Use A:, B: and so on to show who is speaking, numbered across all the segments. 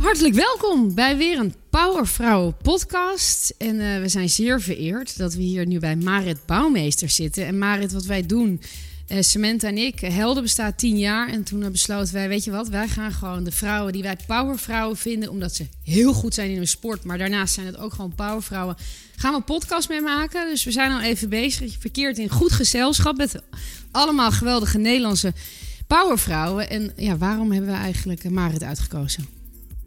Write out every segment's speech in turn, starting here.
A: Hartelijk welkom bij weer een Powervrouwen podcast. En eh, we zijn zeer vereerd dat we hier nu bij Marit Bouwmeester zitten. En Marit, wat wij doen, uh, Samantha en ik, Helden bestaat tien jaar. En toen besloten wij, weet je wat, wij gaan gewoon de vrouwen die wij powervrouwen vinden... omdat ze heel goed zijn in hun sport, maar daarnaast zijn het ook gewoon powervrouwen... gaan we een podcast mee maken. Dus we zijn al even bezig, verkeerd in goed gezelschap... met allemaal geweldige Nederlandse powervrouwen. En ja, waarom hebben we eigenlijk Marit uitgekozen?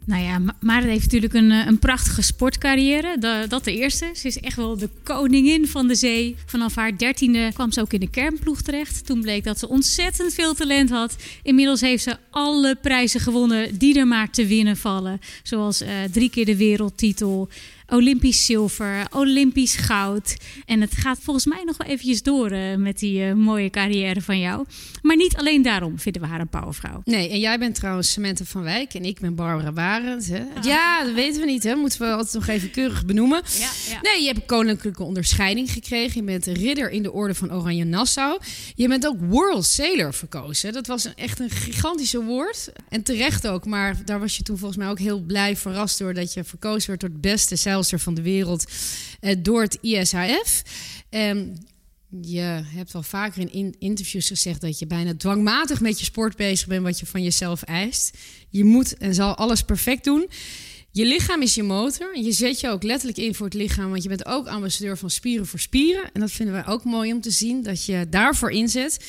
B: Nou ja, Marit heeft natuurlijk een, een prachtige sportcarrière. Dat, dat de eerste. Ze is echt wel de koningin van de zee. Vanaf haar dertiende kwam ze ook in de kernploeg terecht. Toen bleek dat ze ontzettend veel talent had. Inmiddels heeft ze alle prijzen gewonnen die er maar te winnen vallen. Zoals uh, drie keer de wereldtitel, Olympisch zilver, Olympisch goud. En het gaat volgens mij nog wel eventjes door uh, met die uh, mooie carrière van jou. Maar niet alleen daarom vinden we haar een powervrouw.
A: Nee, en jij bent trouwens Samantha van Wijk en ik ben Barbara Barend. Hè? Ah. Ja, dat weten we niet, hè? Moeten we altijd nog even keurig benoemen. Ja, ja. Nee, je hebt koninklijke onderscheiding gekregen. Je bent ridder in de orde van Oranje Nassau. Je bent ook World Sailor verkozen. Dat was een, echt een gigantische woord. En terecht ook, maar daar was je toen volgens mij ook heel blij verrast door dat je verkozen werd door het beste zeilster van de wereld uh, door het ISHF. Um, je hebt wel vaker in, in interviews gezegd dat je bijna dwangmatig met je sport bezig bent, wat je van jezelf eist. Je moet en zal alles perfect doen. Je lichaam is je motor. En je zet je ook letterlijk in voor het lichaam, want je bent ook ambassadeur van Spieren voor Spieren. En dat vinden wij ook mooi om te zien, dat je daarvoor inzet.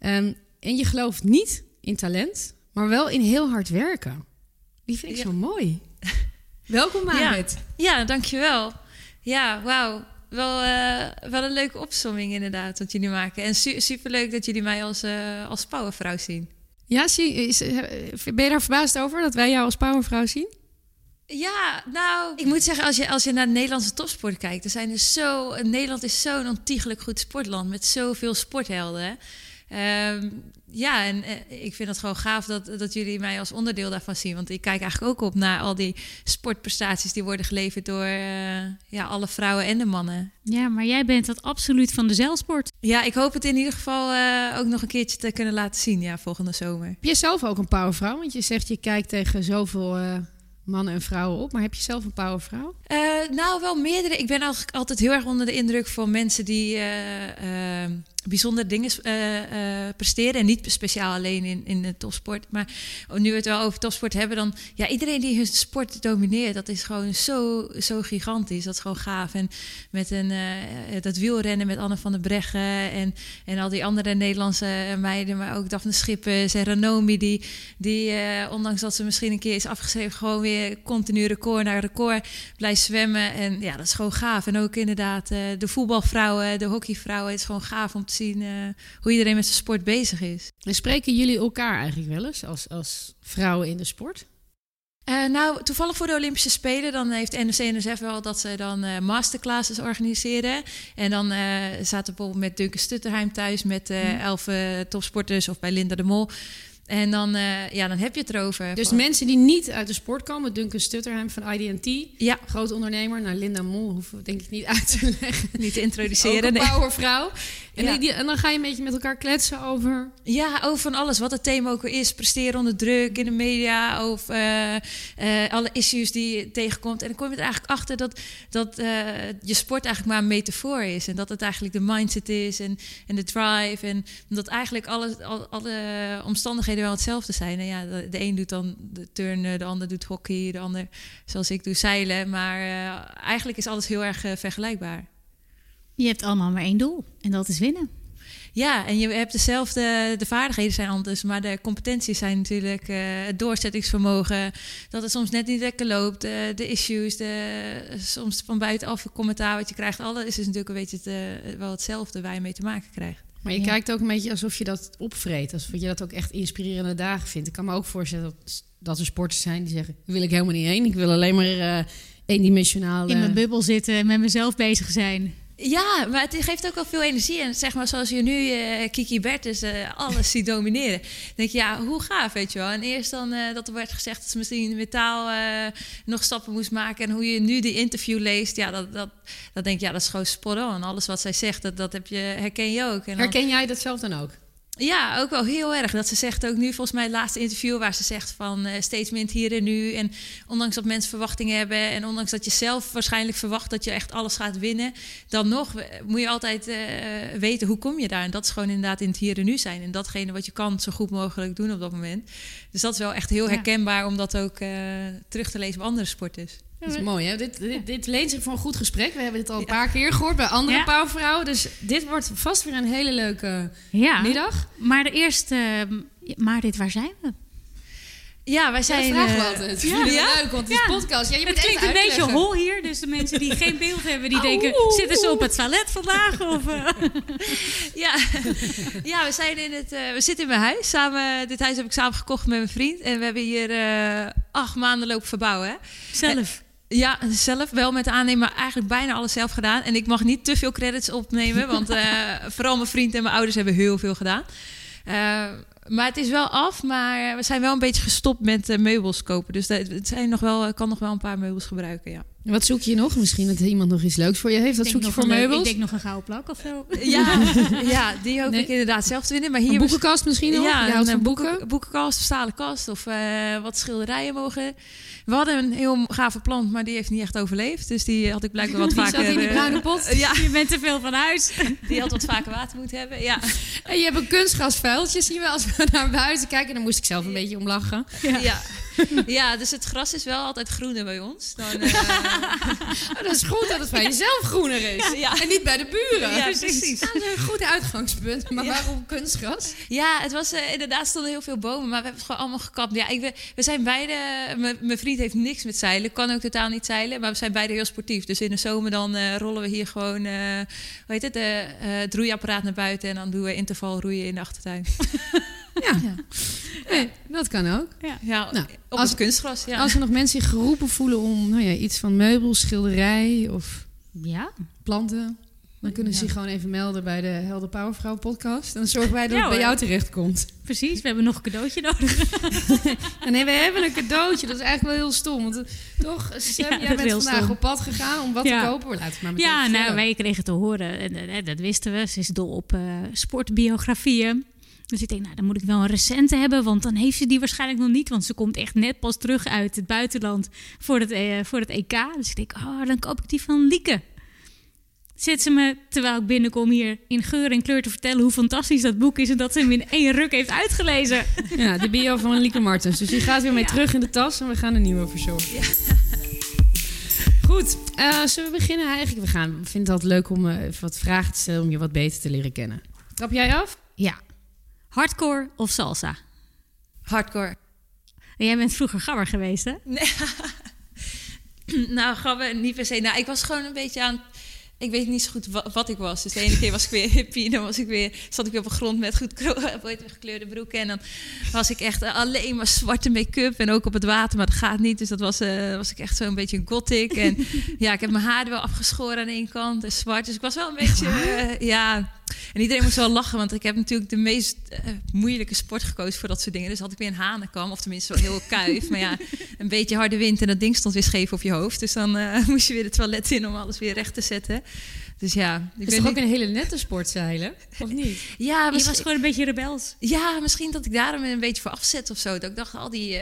A: Um, en je gelooft niet in talent, maar wel in heel hard werken. Die vind ik ja. zo mooi. Welkom, Marit.
C: Ja, ja, dankjewel. Ja, wauw. Wel, uh, wel een leuke opsomming inderdaad, wat jullie maken. En su superleuk dat jullie mij als, uh, als powervrouw zien.
A: Ja, zie, is, ben je daar verbaasd over dat wij jou als powervrouw zien?
C: Ja, nou, ik moet zeggen, als je, als je naar de Nederlandse topsport kijkt, er zijn er zo. Nederland is zo'n ontiegelijk goed sportland met zoveel sporthelden. Um, ja, en uh, ik vind het gewoon gaaf dat, dat jullie mij als onderdeel daarvan zien. Want ik kijk eigenlijk ook op naar al die sportprestaties die worden geleverd door uh, ja, alle vrouwen en de mannen.
B: Ja, maar jij bent dat absoluut van de zeilsport.
C: Ja, ik hoop het in ieder geval uh, ook nog een keertje te kunnen laten zien ja, volgende zomer.
A: Heb je zelf ook een powervrouw? Want je zegt je kijkt tegen zoveel mannen en vrouwen op. Maar heb je zelf een powervrouw?
C: Uh, nou, wel meerdere. Ik ben eigenlijk altijd heel erg onder de indruk van mensen die uh, uh, bijzondere dingen presteren. En niet speciaal alleen in, in de topsport. Maar nu we het wel over topsport hebben, dan ja, iedereen die hun sport domineert, dat is gewoon zo, zo gigantisch. Dat is gewoon gaaf. En met een, dat wielrennen met Anne van der Breggen en, en al die andere Nederlandse meiden, maar ook Daphne Schippers en Ranomi, die, die ondanks dat ze misschien een keer is afgeschreven, gewoon weer continu record naar record blijft zwemmen. En ja, dat is gewoon gaaf. En ook inderdaad de voetbalvrouwen, de hockeyvrouwen. Het is gewoon gaaf om te zien uh, hoe iedereen met zijn sport bezig is.
A: En spreken jullie elkaar eigenlijk wel eens als, als vrouwen in de sport?
C: Uh, nou, toevallig voor de Olympische Spelen, dan heeft NOC-NSF wel dat ze dan uh, masterclasses organiseren. En dan uh, zaten bijvoorbeeld met Duncan Stutterheim thuis met mm. elf topsporters of bij Linda de Mol. En dan, uh, ja, dan heb je het erover.
A: Dus mensen die niet uit de sport komen, Duncan Stutterheim van IDT, ja. groot ondernemer. Nou, Linda Mol hoeven we denk ik niet uit te leggen.
C: niet te introduceren.
A: Ook een powervrouw. En, ja. die, en, dan ga je een beetje met elkaar kletsen over...
C: Ja, over van alles. Wat het thema ook is. Presteren onder druk in de media. Of uh, uh, alle issues die je tegenkomt. En dan kom je er eigenlijk achter dat, dat je sport eigenlijk maar een metafoor is. En dat het eigenlijk de mindset is en, en de drive. En dat eigenlijk alle, alle, alle omstandigheden wel hetzelfde zijn. En ja, de, de een doet dan de turnen, de ander doet hockey, de ander, zoals ik doe, zeilen. Maar uh, eigenlijk is alles heel erg uh, vergelijkbaar.
B: Je hebt allemaal maar één doel en dat is winnen.
C: Ja, en je hebt dezelfde, de vaardigheden zijn anders, maar de competenties zijn natuurlijk uh, het doorzettingsvermogen, dat het soms net niet lekker loopt, uh, de issues, de, soms van buitenaf commentaar wat je krijgt, alles is dus natuurlijk een beetje het, wel hetzelfde waar je mee te maken krijgt.
A: Maar je ja. kijkt ook een beetje alsof je dat opvreet. Alsof je dat ook echt inspirerende dagen vindt. Ik kan me ook voorstellen dat, dat er sporters zijn die zeggen... wil ik helemaal niet heen. Ik wil alleen maar uh, eendimensionaal...
B: In mijn bubbel zitten en met mezelf bezig zijn.
C: Ja, maar het geeft ook wel veel energie. En zeg maar, zoals je nu uh, Kiki Bertens uh, alles ziet domineren. denk je, ja, hoe gaaf, weet je wel. En eerst dan uh, dat er werd gezegd dat ze misschien metaal nog stappen moest maken. En hoe je nu die interview leest, ja, dat, dat, dat denk je, ja, dat is gewoon spot on. Alles wat zij zegt, dat, dat heb je, herken je ook. En
A: herken jij dat zelf dan ook?
C: Ja, ook wel heel erg. Dat ze zegt ook nu, volgens mij het laatste interview... waar ze zegt van uh, steeds meer hier en nu. En ondanks dat mensen verwachtingen hebben... en ondanks dat je zelf waarschijnlijk verwacht dat je echt alles gaat winnen... dan nog moet je altijd uh, weten hoe kom je daar. En dat is gewoon inderdaad in het hier en nu zijn. En datgene wat je kan zo goed mogelijk doen op dat moment. Dus dat is wel echt heel herkenbaar... om dat ook uh, terug te lezen bij andere sporters.
A: Dat is mooi, hè? Dit, dit, dit, leent zich voor een goed gesprek. We hebben dit al een paar keer gehoord bij andere ja. pauwvrouwen. Dus dit wordt vast weer een hele leuke ja. middag.
B: Maar de eerste... Maar dit, waar zijn we?
C: Ja, wij zijn...
A: Ja, vragen we altijd. Ja. leuk, want het is podcast. Ja, je
B: het klinkt een beetje hol hier. Dus de mensen die geen beeld hebben, die denken... Zitten ze op het toilet vandaag? Of, uh?
C: ja. ja, we, zijn in het, uh, we zitten in mijn huis. Samen, dit huis heb ik samen gekocht met mijn vriend. En we hebben hier uh, acht maanden lopen verbouwen.
B: Zelf?
C: Ja, zelf wel met de aannemer eigenlijk bijna alles zelf gedaan. En ik mag niet te veel credits opnemen, want uh, vooral mijn vriend en mijn ouders hebben heel veel gedaan. Uh, maar het is wel af, maar we zijn wel een beetje gestopt met uh, meubels kopen. Dus het zijn nog wel, kan nog wel een paar meubels gebruiken, ja.
A: Wat zoek je nog? Misschien dat iemand nog iets leuks voor je heeft. Wat zoek je voor meubels?
B: Ik denk nog een gouden plak of zo.
C: Ja, ja die hoop ik inderdaad zelf te winnen. Maar hier
A: een boekenkast misschien nog?
C: Ja, een boeken? boekenkast, stalen kast of uh, wat schilderijen mogen. We hadden een heel gave plant, maar die heeft niet echt overleefd. Dus die had ik blijkbaar wat vaker...
A: Zat in die bruine pot?
C: Uh, ja.
B: Je bent te veel van huis.
C: Die had wat vaker water moeten hebben, ja.
A: En je hebt een kunstgrasvuiltje, zien we als we naar buiten kijken. Dan moest ik zelf een beetje om lachen.
C: Ja. ja. ja, dus het gras is wel altijd groener bij ons. Dan, uh...
A: oh, dat is goed dat het bij jezelf groener is. Ja. En niet bij de buren.
C: Ja, precies.
A: Dat is een goed uitgangspunt. Maar waarom kunstgras?
C: Ja, het was uh, inderdaad stonden heel veel bomen, maar we hebben het gewoon allemaal gekapt. Ja, ik, we, we zijn beide. Mijn vriend heeft niks met zeilen, kan ook totaal niet zeilen, maar we zijn beide heel sportief. Dus in de zomer dan uh, rollen we hier gewoon, hoe heet het, het roeiapparaat naar buiten en dan doen we interval roeien in de achtertuin.
A: Ja, ja. Nee, dat kan ook.
C: Ja, ja nou, op als, het kunstgras. Ja.
A: Als er nog mensen zich geroepen voelen om nou ja, iets van meubels, schilderij of
B: ja.
A: planten, dan kunnen ze zich gewoon even melden bij de Helder Powervrouw podcast. Dan zorgen wij dat het bij jou terecht komt.
B: Precies, we hebben nog een cadeautje nodig.
A: nee, we hebben een cadeautje. Dat is eigenlijk wel heel stom. Want toch, Sam, ja, jij bent vandaag stom. op pad gegaan om wat te kopen. Laat het maar
B: ja, nou, wij kregen te horen, en eh, dat wisten we. Ze is dol op uh, sportbiografieën. Dus ik denk, nou, dan moet ik wel een recente hebben, want dan heeft ze die waarschijnlijk nog niet. Want ze komt echt net pas terug uit het buitenland voor het, eh, voor het EK. Dus ik denk, oh, dan koop ik die van Lieke. Zit ze me, terwijl ik binnenkom hier, in geur en kleur te vertellen hoe fantastisch dat boek is. En dat ze hem in één ruk heeft uitgelezen.
A: Ja, de bio van Lieke Martens. Dus die gaat weer mee terug in de tas en we gaan een nieuwe verzorgen. Ja. Goed, uh, zullen we beginnen eigenlijk? We, gaan, we vinden het altijd leuk om uh, even wat vragen te stellen om je wat beter te leren kennen. Trap jij af?
B: Ja. Hardcore of salsa?
C: Hardcore.
B: En jij bent vroeger gabber geweest, hè?
C: Nee. nou, gabber niet per se. Nou, ik was gewoon een beetje aan ik weet niet zo goed wat, ik was. Dus de ene keer was ik weer hippie. Dan was ik weer, zat ik weer op de grond met goed gekleurde broeken. En dan was ik echt alleen maar zwarte make-up. En ook op het water, maar dat gaat niet. Dus dat was, uh, was ik echt zo'n beetje een gothic. En ja, ik heb mijn haar wel afgeschoren aan één kant en zwart. Dus ik was wel een beetje, uh, ja... En iedereen moest wel lachen, want ik heb natuurlijk de meest uh, moeilijke sport gekozen voor dat soort dingen. Dus had ik weer een hanenkam, of tenminste wel heel kuif. maar ja, een beetje harde wind en dat ding stond weer scheef op je hoofd. Dus dan uh, moest je weer het toilet in om alles weer recht te zetten. Dus ja,
A: ik is toch ook een hele nette sport zeilen, of niet?
B: Ja, je was gewoon een beetje rebels.
C: Ja, misschien dat ik daarom een beetje voor afzet of zo. Dat ik dacht, al die uh,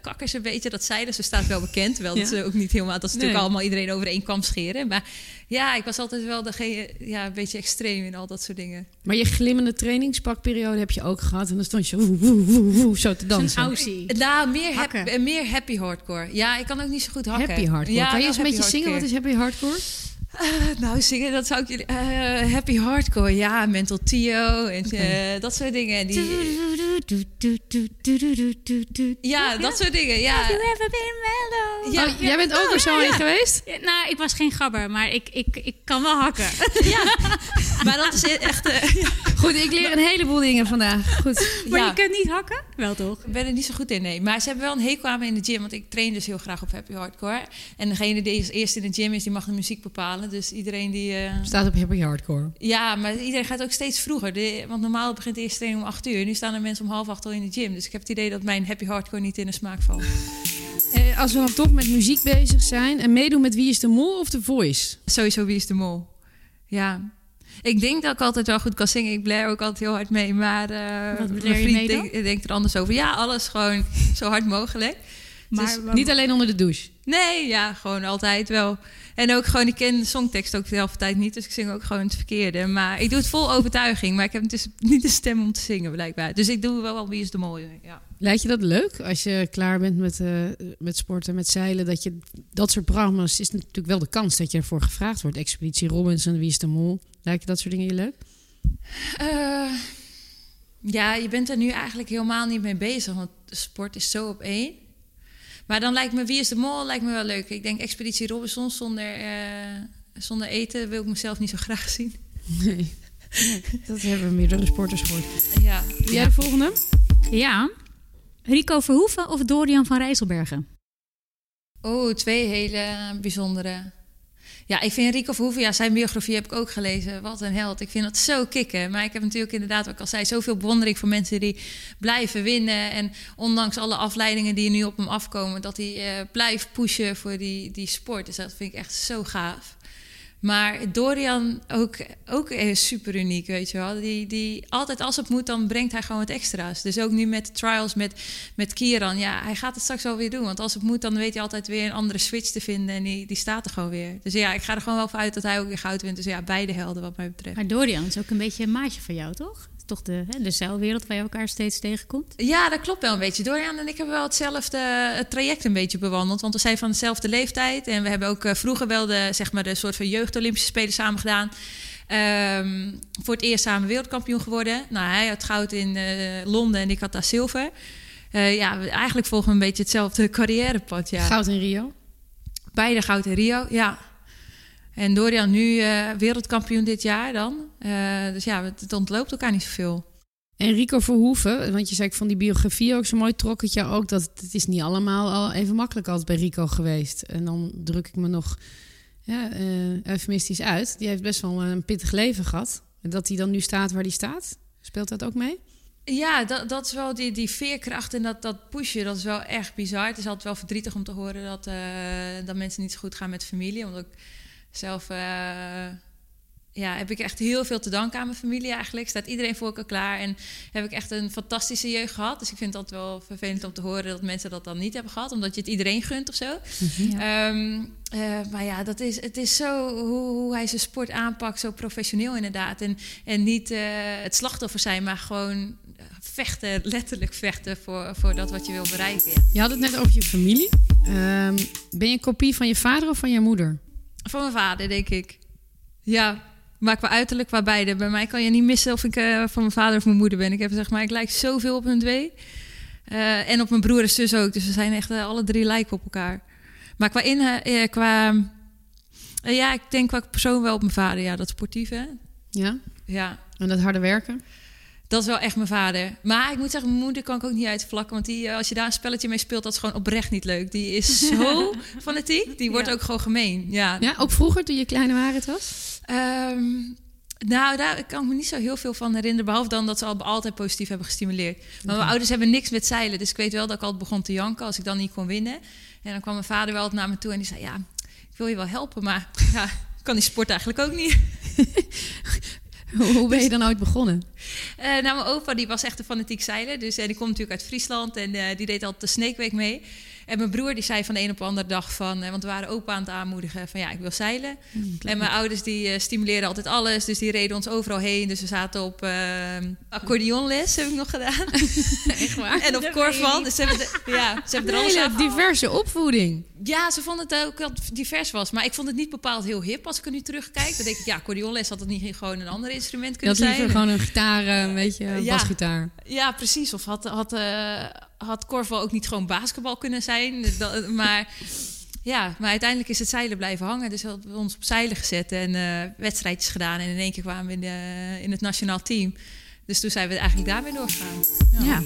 C: kakkers een beetje, dat zeilen, ze staat wel bekend. Terwijl ja. dat ook niet helemaal, dat ze natuurlijk allemaal iedereen over één kam scheren. Maar ja, ik was altijd wel degene, ja, een beetje extreem in al dat soort dingen.
A: Maar je glimmende trainingspakperiode heb je ook gehad. En dan stond je woe, woe, woe, woe, zo te dansen.
B: Een aussie.
C: Nou, meer, happy, meer happy hardcore. Ja, ik kan ook niet zo goed hakken.
A: Happy hardcore.
C: Ja,
A: kan je eens een beetje zingen? Wat is happy hardcore?
C: Uh, nou, zingen, dat zou ik jullie... Uh, happy Hardcore, ja, Mental Tio en okay. uh, dat soort dingen. Die... Ja, dat soort dingen, ja.
B: Have you ever been mellow?
A: Ja, oh, jij bent ook er zo in geweest?
B: Ja, nou, ik was geen gabber, maar ik, ik, ik kan wel hakken.
C: ja, maar dat is echt...
A: Goed, ik leer een heleboel dingen vandaag. Goed.
B: Maar je kunt niet hakken? Wel toch?
C: Ik ben er niet zo goed in, nee. Maar ze hebben wel een hekel aan me in de gym, want ik train dus heel graag op Happy Hardcore. En degene die als eerste in de gym is, die mag de muziek bepalen. Dus iedereen die... Uh...
A: Staat op happy hardcore.
C: Ja, maar iedereen gaat ook steeds vroeger. De, want normaal begint de eerste training om acht uur. Nu staan er mensen om half acht al in de gym. Dus ik heb het idee dat mijn happy hardcore niet in de smaak valt.
A: Eh, als we dan toch met muziek bezig zijn... en meedoen met Wie is de Mol of The Voice?
C: Sowieso Wie is de Mol. Ja. Ik denk dat ik altijd wel goed kan zingen. Ik blair ook altijd heel hard mee. Maar uh,
B: Wat
C: mijn vriend denkt er anders over. Ja, alles gewoon zo hard mogelijk.
B: Maar
C: Dus
A: Niet alleen onder de douche.
C: Nee, ja, gewoon altijd wel. En ook gewoon, ik ken de songtekst ook de helft van de tijd niet. Dus ik zing ook gewoon het verkeerde. Maar ik doe het vol overtuiging. Maar ik heb dus niet de stem om te zingen, blijkbaar. Dus ik doe wel wel Wie is de Mooie. Ja.
A: Lijkt je dat leuk als je klaar bent met, eh, met sporten, met zeilen? Dat je dat soort programma's is natuurlijk wel de kans dat je ervoor gevraagd wordt. Expeditie Robinson, Wie is de Mol? Lijkt je dat soort dingen je leuk?
C: Eh, ja, je bent er nu eigenlijk helemaal niet mee bezig. Want sport is zo op één. Maar dan lijkt me Wie is de Mol lijkt me wel leuk. Ik denk Expeditie Robinson zonder, eh, zonder eten wil ik mezelf niet zo graag zien.
A: Nee. dat hebben meerdere sporters gehoord.
C: Ja.
A: Doe jij de volgende?
B: Ja. Rico Verhoeven of Dorian van Rijsselbergen?
C: Oh, twee hele bijzondere. Ja, ik vind Rico Verhoeven, ja, zijn biografie heb ik ook gelezen. Wat een held. Ik vind dat zo kicken. Maar ik heb natuurlijk inderdaad, wat al zei, zoveel bewondering voor mensen die blijven winnen. En ondanks alle afleidingen die nu op hem afkomen, dat hij eh, blijft pushen voor die, die sport. Dus dat vind ik echt zo gaaf. Maar Dorian ook, ook super uniek, weet je wel. Die, die altijd als het moet, dan brengt hij gewoon wat extra's. Dus ook nu met trials met, met Kieran. Ja, hij gaat het straks wel weer doen. Want als het moet, dan weet hij altijd weer een andere switch te vinden. En die, die staat er gewoon weer. Dus ja, ik ga er gewoon wel van uit dat hij ook weer goud wint. Dus ja, beide helden wat mij betreft.
B: Maar Dorian is ook een beetje een maatje van jou, toch? Toch de, hè, de zeilwereld waar je elkaar steeds tegenkomt?
C: Ja, dat klopt wel een beetje. Dorian en ik hebben wel hetzelfde het traject een beetje bewandeld. Want we zijn van dezelfde leeftijd. En we hebben ook uh, vroeger wel de, zeg maar, de soort van jeugd-Olympische Spelen samen gedaan. Um, voor het eerst samen wereldkampioen geworden. Nou, hij had goud in uh, Londen en ik had daar zilver. Uh, ja, eigenlijk volgen we een beetje hetzelfde carrièrepad. Ja.
A: Goud in Rio?
C: Beide goud in Rio, ja. En Dorian nu uh, wereldkampioen dit jaar dan. Uh, dus ja, het, het, ontloopt elkaar niet zoveel.
A: En Rico Verhoeven, want je zei van die biografie ook zo mooi, trok het jou ook dat het is niet allemaal al even makkelijk als bij Rico geweest. En dan druk ik me nog ja, uh, eufemistisch uit. Die heeft best wel een pittig leven gehad. En dat hij dan nu staat waar hij staat, speelt dat ook mee?
C: Ja, dat, dat is wel die, die veerkracht en dat, dat pushen, dat is wel echt bizar. Het is altijd wel verdrietig om te horen dat, dat mensen niet zo goed gaan met familie. Omdat zelf uh, ja, heb ik echt heel veel te danken aan mijn familie eigenlijk. Staat iedereen voor elkaar klaar. En heb ik echt een fantastische jeugd gehad. Dus ik vind dat wel vervelend om te horen dat mensen dat dan niet hebben gehad. Omdat je het iedereen gunt of zo.
B: Mhm.
C: Ja. Um, uh, maar ja, dat is, het is zo hoe, hoe, hij zijn sport aanpakt. Zo professioneel inderdaad. En, en niet uh, het slachtoffer zijn, maar gewoon vechten. Letterlijk vechten voor, voor dat wat je wil bereiken. Ja.
A: Je had het net over je familie. Um, ben je een kopie van je vader of van je moeder?
C: Van mijn vader, denk ik. Ja, maar qua uiterlijk, qua beide. Bij mij kan je niet missen of ik uh, van mijn vader of mijn moeder ben. Ik heb zeg maar, ik lijk zoveel op hun twee. Uh, en op mijn broer en zus ook. Dus we zijn echt uh, alle drie lijken op elkaar. Maar qua in, qua ja, ik denk qua persoon wel op mijn vader. Ja, dat sportieve.
A: Ja.
C: Ja.
A: En dat harde werken.
C: Dat is wel echt mijn vader. Maar ik moet zeggen, mijn moeder kan ik ook niet uitvlakken. Want die, als je daar een spelletje mee speelt, dat is gewoon oprecht niet leuk. Die is zo fanatiek. Die wordt ja. ook gewoon gemeen. Ja.
A: ja, ook vroeger toen je kleine waarheid was?
C: Um, nou, daar kan ik me niet zo heel veel van herinneren. Behalve dan dat ze al altijd positief hebben gestimuleerd. Maar okay. mijn ouders hebben niks met zeilen. Dus ik weet wel dat ik altijd begon te janken als ik dan niet kon winnen. En dan kwam mijn vader wel naar me toe en die zei... Ja, ik wil je wel helpen, maar ja, kan die sport eigenlijk ook niet.
A: Hoe ben je dan ooit begonnen?
C: Uh, nou, mijn opa die was echt een fanatiek zeiler. Dus uh, die komt natuurlijk uit Friesland en uh, die deed altijd de Sneekweek mee. En mijn broer die zei van de een op de andere dag van... want we waren opa aan het aanmoedigen van ja, ik wil zeilen. Mm, en mijn ouders die stimuleerden altijd alles. Dus die reden ons overal heen. Dus we zaten op accordeonles, heb ik nog gedaan.
A: Echt waar?
C: en op korfbal. Dus ze hebben, de, ja, ze hebben er alles
A: diverse opvoeding.
C: Ja, ze vonden het ook dat divers was. Maar ik vond het niet bepaald heel hip als ik er nu terugkijk. Dan denk ik, ja, accordeonles had het niet gewoon een ander instrument kunnen
A: dat
C: zijn.
A: liever gewoon een gitaar, een beetje
C: ja,
A: basgitaar.
C: Ja, precies. Of had, had, uh, had korfbal ook niet gewoon basketbal kunnen zijn. Dat, maar ja, maar uiteindelijk is het zeilen blijven hangen. Dus we hebben ons op zeilen gezet en uh, wedstrijdjes gedaan. En in één keer kwamen we in, de, in het nationaal team. Dus toen zijn we eigenlijk daarmee doorgegaan.
B: Ja. ja.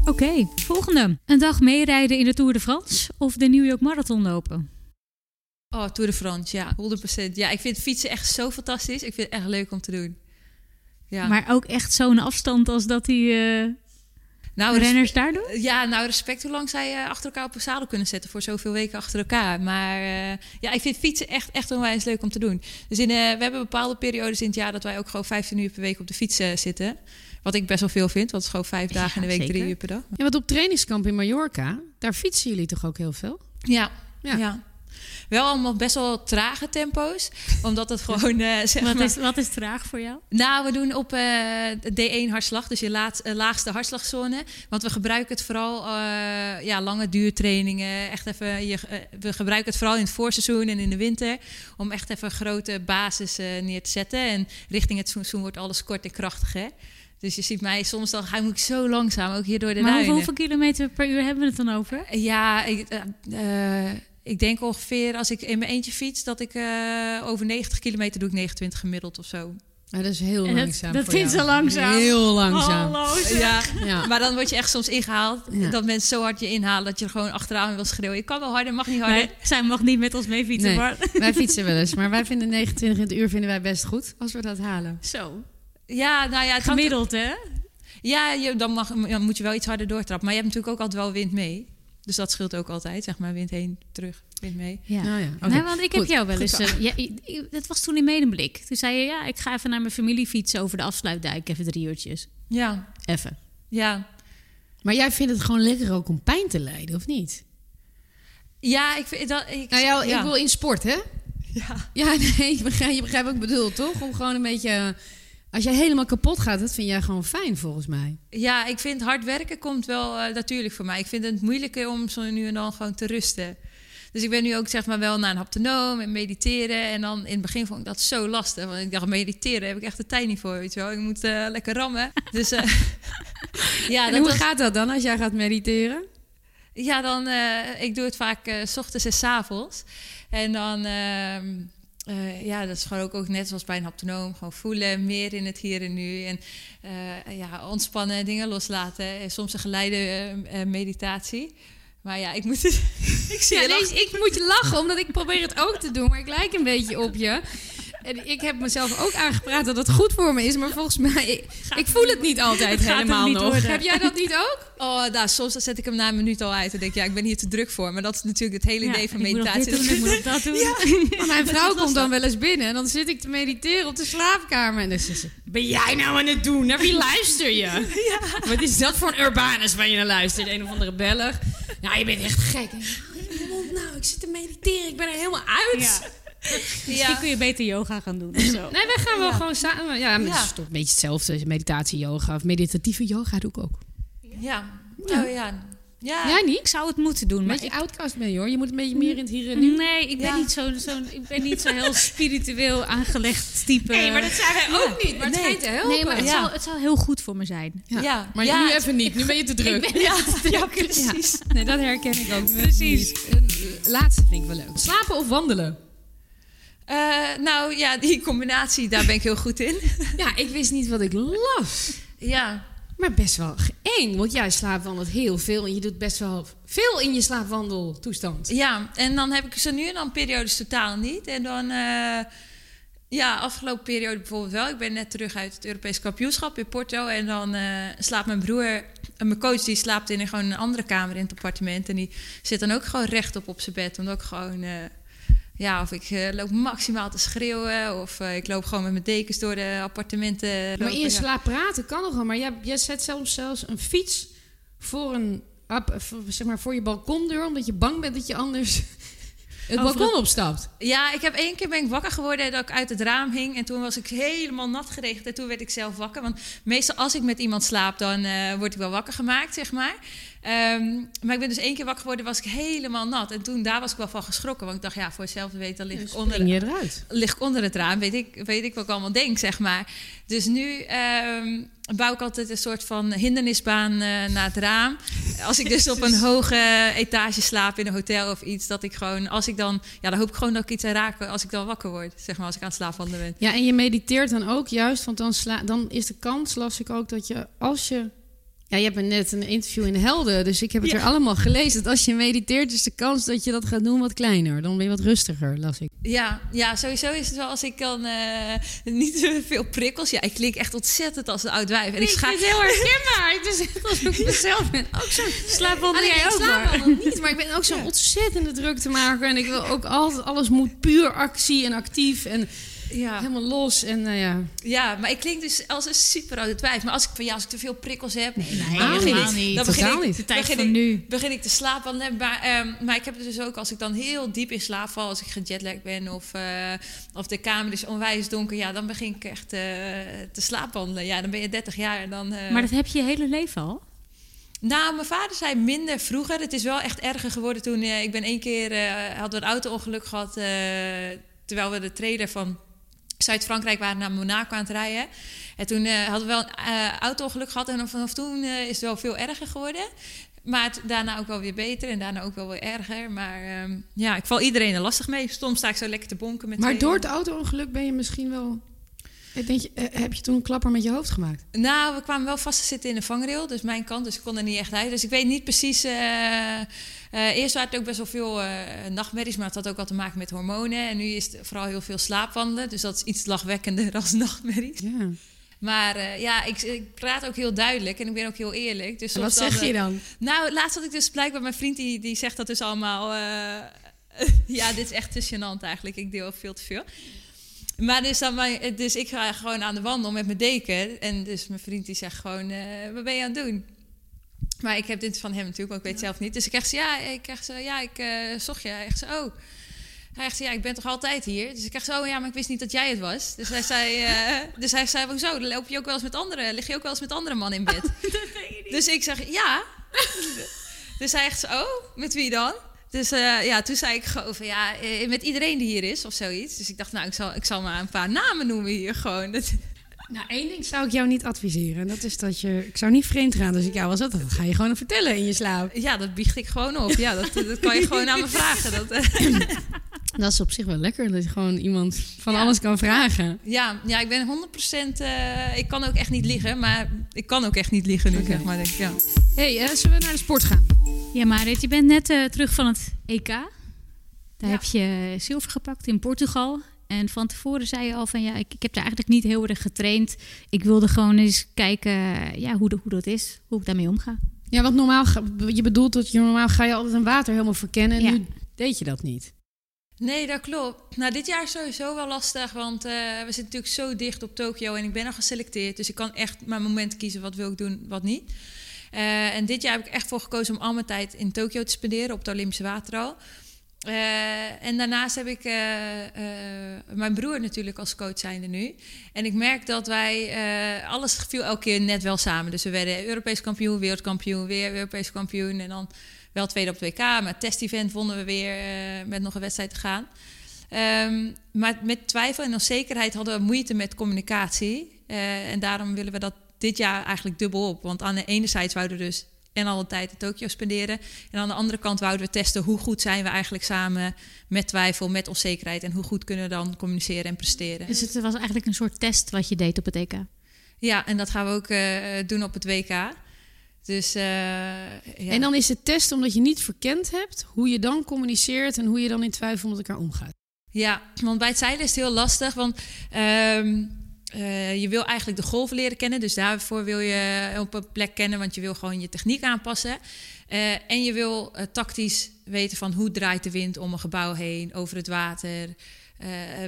B: Oké, okay, volgende. Een dag meerijden in de Tour de France of de New York Marathon lopen?
C: Oh, Tour de France, ja, 100%. Ja, ik vind fietsen echt zo fantastisch. Ik vind het echt leuk om te doen.
B: Ja. Maar ook echt zo'n afstand als dat hij... Uh... Nou, renners daar doen?
C: Ja, nou respect hoe lang zij uh, achter elkaar op een zadel kunnen zetten voor zoveel weken achter elkaar. Maar uh, ja, ik vind fietsen echt, echt onwijs leuk om te doen. Dus in, uh, we hebben bepaalde periodes in het jaar dat wij ook gewoon 15 uur per week op de fiets zitten. Wat ik best wel veel vind, want het is gewoon vijf dagen in de week, zeker. drie uur per dag.
A: Ja, wat op trainingskamp in Mallorca, daar fietsen jullie toch ook heel veel?
C: Ja, ja. ja. Wel allemaal best wel trage tempo's. Omdat het gewoon. Uh, zeg
B: wat,
C: maar,
B: is, wat is traag voor jou?
C: Nou, we doen op uh, D1 hartslag, dus je laat, uh, laagste hartslagzone. Want we gebruiken het vooral ja, lange duurtrainingen. Echt even, je, we gebruiken het vooral in het voorseizoen en in de winter. Om echt even grote basis neer te zetten. En richting het seizoen wordt alles kort en krachtig. Hè? Dus je ziet mij soms dan ga ik zo langzaam, ook hier door de
B: maar
C: duinen.
B: hoeveel kilometer per uur hebben we het dan over?
C: Ja, ik, ik denk ongeveer als ik in mijn eentje fiets, dat ik uh, over 90 kilometer doe ik 29 gemiddeld of zo.
A: Ja, dat is heel en langzaam.
B: Dat, dat vindt ze langzaam.
A: Heel langzaam.
C: ja, ja, maar dan word je echt soms ingehaald. Ja. Dat mensen zo hard je inhalen dat je er gewoon achteraan wil schreeuwen. Ik kan wel harder, mag niet harder.
B: Nee, zij mag niet met ons mee fietsen. Nee, maar.
A: Wij fietsen wel eens, maar wij vinden 29 in het uur vinden wij best goed als we dat halen.
B: Zo.
C: Ja, nou ja, het
B: gemiddeld hè?
C: Ja, je, dan, mag, dan moet je wel iets harder doortrappen. Maar je hebt natuurlijk ook altijd wel wind mee. Dus dat scheelt ook altijd, zeg maar, wind heen, terug, wind mee.
B: Ja, oh, ja. Okay. Nee, want ik heb jou wel eens... Uh, ja, dat was toen in Medemblik. Toen zei je, ja, ik ga even naar mijn familie fietsen over de afsluitdijk, even drie uurtjes.
C: Ja.
B: Even.
C: Ja.
A: Maar jij vindt het gewoon lekker ook om pijn te lijden, of niet?
C: Ja, ik vind dat... Ik,
A: nou ja, ik wil in sport, hè?
C: Ja.
A: Ja, nee, je begrijpt, je begrijpt wat ik bedoel, toch? Om gewoon een beetje als jij helemaal kapot gaat, dat vind jij gewoon fijn volgens mij.
C: Ja, ik vind hard werken komt wel uh, natuurlijk voor mij. Ik vind het moeilijker om zo nu en dan gewoon te rusten. Dus ik ben nu ook zeg maar wel naar een haptonoom en mediteren. En dan in het begin vond ik dat zo lastig. Want ik dacht, mediteren heb ik echt de tijd niet voor, weet je wel. Ik moet uh, lekker rammen. Dus uh,
A: ja, en hoe was... gaat dat dan als jij gaat mediteren?
C: Ja, dan, ik doe het vaak s ochtends en s avonds. En dan ehm, uh, ja, dat is gewoon ook, ook net zoals bij een haptonoom. Gewoon voelen, meer in het hier en nu. En uh, ja, ontspannen, dingen loslaten. En soms een geleide uh, meditatie. Maar ja, ik moet het.
A: ik zie ja, nee, ik moet lachen, omdat ik probeer het ook te doen. Maar ik lijk een beetje op je. En ik heb mezelf ook aangepraat dat het goed voor me is. Maar volgens mij, ik, ik voel het niet altijd helemaal niet nog. Worden. Heb jij dat niet ook?
C: Oh, nou, soms zet ik hem na een minuut al uit. En denk ik, ja, ik ben hier te druk voor. Maar dat is natuurlijk het hele idee van meditatie.
B: Doen, ik moet dat doen. Ja.
A: Maar mijn vrouw komt dan wel eens binnen. En dan zit ik te mediteren op de slaapkamer. En dan zegt ze, ben jij nou aan het doen? Naar wie luister je? Ja. Wat is dat voor een urbanus waar je naar luistert? Een of andere Belg. Nou, je bent echt gek. Nou, ik zit te mediteren. Ik ben er helemaal uit.
B: Ja. Misschien kun je beter yoga gaan doen. Of zo.
A: Nee, wij gaan wel gewoon samen. Ja, het is toch een beetje hetzelfde. Meditatie, yoga of meditatieve yoga doe ik ook.
C: Ja. ja. Oh, ja.
A: Ja. Jij niet?
B: Ik zou het moeten doen.
A: Maar je outcast ben je hoor. Je moet een beetje meer in het hier en nu.
B: Nee, ik ben, niet, zo, zo, ik ben niet zo heel spiritueel aangelegd type.
A: Nee, maar dat zijn wij ook niet. Maar het nee. schijnt te helpen.
B: Nee, maar het, ja. zal, het zal heel goed voor me zijn.
A: Ja. Maar nu even niet. Nu ben je te druk.
B: ja, ja, precies.
A: Nee, dat herken ik ook.
B: Precies.
A: Laatste vind ik wel leuk. Slapen of wandelen?
C: Uh, nou ja, die combinatie, daar ben ik heel goed in.
A: ja, ik wist niet wat ik las.
C: Ja.
A: Maar best wel eng, want jij slaapwandelt heel veel en je doet best wel veel in je slaapwandeltoestand.
C: Ja, en dan heb ik ze nu en dan periodes totaal niet. En dan, uh, ja, afgelopen periode bijvoorbeeld wel. Ik ben net terug uit het Europees kampioenschap in Porto. En dan uh, slaapt mijn broer, en mijn coach, die slaapt in een, gewoon een andere kamer in het appartement. En die zit dan ook gewoon rechtop op zijn bed. Omdat ik gewoon ja, of ik uh, loop maximaal te schreeuwen. Of uh, ik loop gewoon met mijn dekens door de appartementen.
A: Maar in je slaap praten kan nog wel. Maar jij, jij zet zelfs, zelfs een fiets voor, een, zeg maar, voor je balkondeur. Omdat je bang bent dat je anders het balkon opstapt.
C: Ja, ik heb één keer ben ik wakker geworden dat ik uit het raam hing. En toen was ik helemaal nat geregend. En toen werd ik zelf wakker. Want meestal als ik met iemand slaap, dan uh, word ik wel wakker gemaakt, zeg maar. Um, maar ik ben dus één keer wakker geworden, was ik helemaal nat. En toen, daar was ik wel van geschrokken. Want ik dacht, ja, voor hetzelfde weet, dan lig ik onder,
A: eruit.
C: lig ik onder het raam. Weet ik, weet ik wat ik allemaal denk, zeg maar. Dus nu um, bouw ik altijd een soort van hindernisbaan uh, naar het raam. Als ik dus op een hoge etage slaap in een hotel of iets, dat ik gewoon, als ik dan, ja, dan hoop ik gewoon dat ik iets raken als ik dan wakker word, zeg maar, als ik aan het slaapwandelen ben.
A: Ja, en je mediteert dan ook juist, want dan, sla, dan is de kans, las ik ook, dat je als je Ja, je hebt net een interview in Helden, dus ik heb het er allemaal gelezen. Dat als je mediteert, is de kans dat je dat gaat doen wat kleiner. Dan ben je wat rustiger, las ik.
C: Ja, ja sowieso is het wel als ik dan uh, niet te veel prikkels. Ja, ik klink echt ontzettend als een oud wijf.
A: En ik schaak het heel herkenbaar. Het is echt alsof ik mezelf ben. Ook zo slaapwandel jij ook maar. niet, maar ik ben ook zo ontzettende druk te maken. En ik wil ook altijd, alles moet puur actie en actief. En ja. helemaal los. En, uh, ja.
C: ja, maar ik klink dus als een super oude twijf. Maar als ik van ja, als ik te veel prikkels heb,
A: nee, nee, dan begin ik, niet. Dan begin ik, niet. De
C: tijd van nu. begin ik te slapen. Maar, um, maar ik heb het dus ook als ik dan heel diep in slaap val, als ik gejetlagd ben of, uh, of de kamer is onwijs donker, ja, dan begin ik echt uh, te slaapwandelen. Ja, dan ben je 30 jaar en dan.
B: maar dat heb je je hele leven al?
C: Nou, mijn vader zei minder vroeger. Het is wel echt erger geworden toen ik ben één keer hadden we een auto-ongeluk gehad terwijl we de trailer van Zuid-Frankrijk waren naar Monaco aan het rijden. En toen uh, hadden we wel een uh, auto-ongeluk gehad. En vanaf toen uh, is het wel veel erger geworden. Maar het, daarna ook wel weer beter en daarna ook wel weer erger. Maar um, ja, ik val iedereen er lastig mee. Soms sta ik zo lekker te bonken met
A: Maar door het auto-ongeluk ben je misschien wel Denk je, heb je toen een klapper met je hoofd gemaakt?
C: Nou, we kwamen wel vast te zitten in de vangrail, dus mijn kant, dus ik kon er niet echt uit. Dus ik weet niet precies. Uh, uh, eerst waren het ook best wel veel uh, nachtmerries, maar het had ook wel te maken met hormonen. En nu is het vooral heel veel slaapwandelen, dus dat is iets lachwekkender als nachtmerries. Ja. Maar ja, ik, ik, praat ook heel duidelijk en ik ben ook heel eerlijk. Dus
A: wat zeg je dan?
C: Nou, laatst had ik dus blijkbaar mijn vriend die, die zegt dat dus allemaal. ja, dit is echt te gênant eigenlijk. Ik deel veel te veel. Maar dus, dan, dus ik ga gewoon aan de wandel met mijn deken. En dus mijn vriend die zegt gewoon, uh, wat ben je aan het doen? Maar ik heb dit van hem natuurlijk, maar ik weet zelf niet. Dus ik zeg, ja, ik krijg ze, ja, ik uh, zocht je. Hij zegt, oh. Hij zegt, ja, ik ben toch altijd hier? Dus ik zeg zo, oh ja, maar ik wist niet dat jij het was. Dus hij zei, uh, dus hij zei, hoezo? Dan loop je ook wel eens met andere, lig je ook wel eens met andere man in bed? dus ik zeg, ja. dus hij zegt, oh, met wie dan? Dus uh, ja, toen zei ik van ja, eh, met iedereen die hier is of zoiets. Dus ik dacht, nou, ik zal, ik zal maar een paar namen noemen hier gewoon. Dat...
A: Nou, één ding zou ik jou niet adviseren. En dat is dat je. Ik zou niet vreemd gaan als ik jou was. Dat, dat ga je gewoon vertellen in je slaap.
C: Ja, dat biecht ik gewoon op. Ja, dat, dat kan je gewoon aan me vragen. Dat,
A: dat is op zich wel lekker. Dat je gewoon iemand van alles kan vragen.
C: Ja, ja ik ben 100%. Uh, ik kan ook echt niet liegen. Maar ik kan ook echt niet liegen nu, okay. zeg maar. Denk, ja.
A: hey, uh, zullen we naar de sport gaan?
B: Ja, Marit, je bent net uh, terug van het EK. Daar heb je zilver gepakt in Portugal. En van tevoren zei je al van ja, ik, ik heb daar eigenlijk niet heel erg getraind. Ik wilde gewoon eens kijken ja, hoe, de, hoe dat is, hoe ik daarmee omga.
A: Ja, want normaal, je bedoelt dat je normaal ga je altijd een water helemaal verkennen. En ja. nu deed je dat niet.
C: Nee, dat klopt. Nou, dit jaar is sowieso wel lastig, want uh, we zitten natuurlijk zo dicht op Tokio en ik ben al geselecteerd. Dus ik kan echt mijn moment kiezen wat wil ik doen, wat niet. Uh, en dit jaar heb ik echt voor gekozen om al mijn tijd in Tokio te spenderen op het Olympische Waterhal. Uh, en daarnaast heb ik uh, mijn broer natuurlijk als coach zijnde nu. En ik merk dat wij, alles viel elke keer net wel samen. Dus we werden Europees kampioen, wereldkampioen, weer Europees kampioen. En dan wel tweede op het WK, maar het test-event vonden we weer met nog een wedstrijd te gaan. Um, maar met twijfel en onzekerheid hadden we moeite met communicatie. en daarom willen we dat dit jaar eigenlijk dubbel op. Want aan de ene zijde zouden we dus en alle tijd in Tokio spenderen. En aan de andere kant wouden we testen hoe goed zijn we eigenlijk samen met twijfel, met onzekerheid. En hoe goed kunnen we dan communiceren en presteren.
B: Dus het was eigenlijk een soort test wat je deed op het EK?
C: Ja, en dat gaan we ook uh, doen op het WK. Dus, uh,
A: ja. En dan is het test omdat je niet verkend hebt hoe je dan communiceert en hoe je dan in twijfel met elkaar omgaat.
C: Ja, want bij het zeilen is het heel lastig. Want um, uh, je wil eigenlijk de golven leren kennen, dus daarvoor wil je op een plek kennen, want je wil gewoon je techniek aanpassen. Uh, en je wil uh, tactisch weten van hoe draait de wind om een gebouw heen, over het water.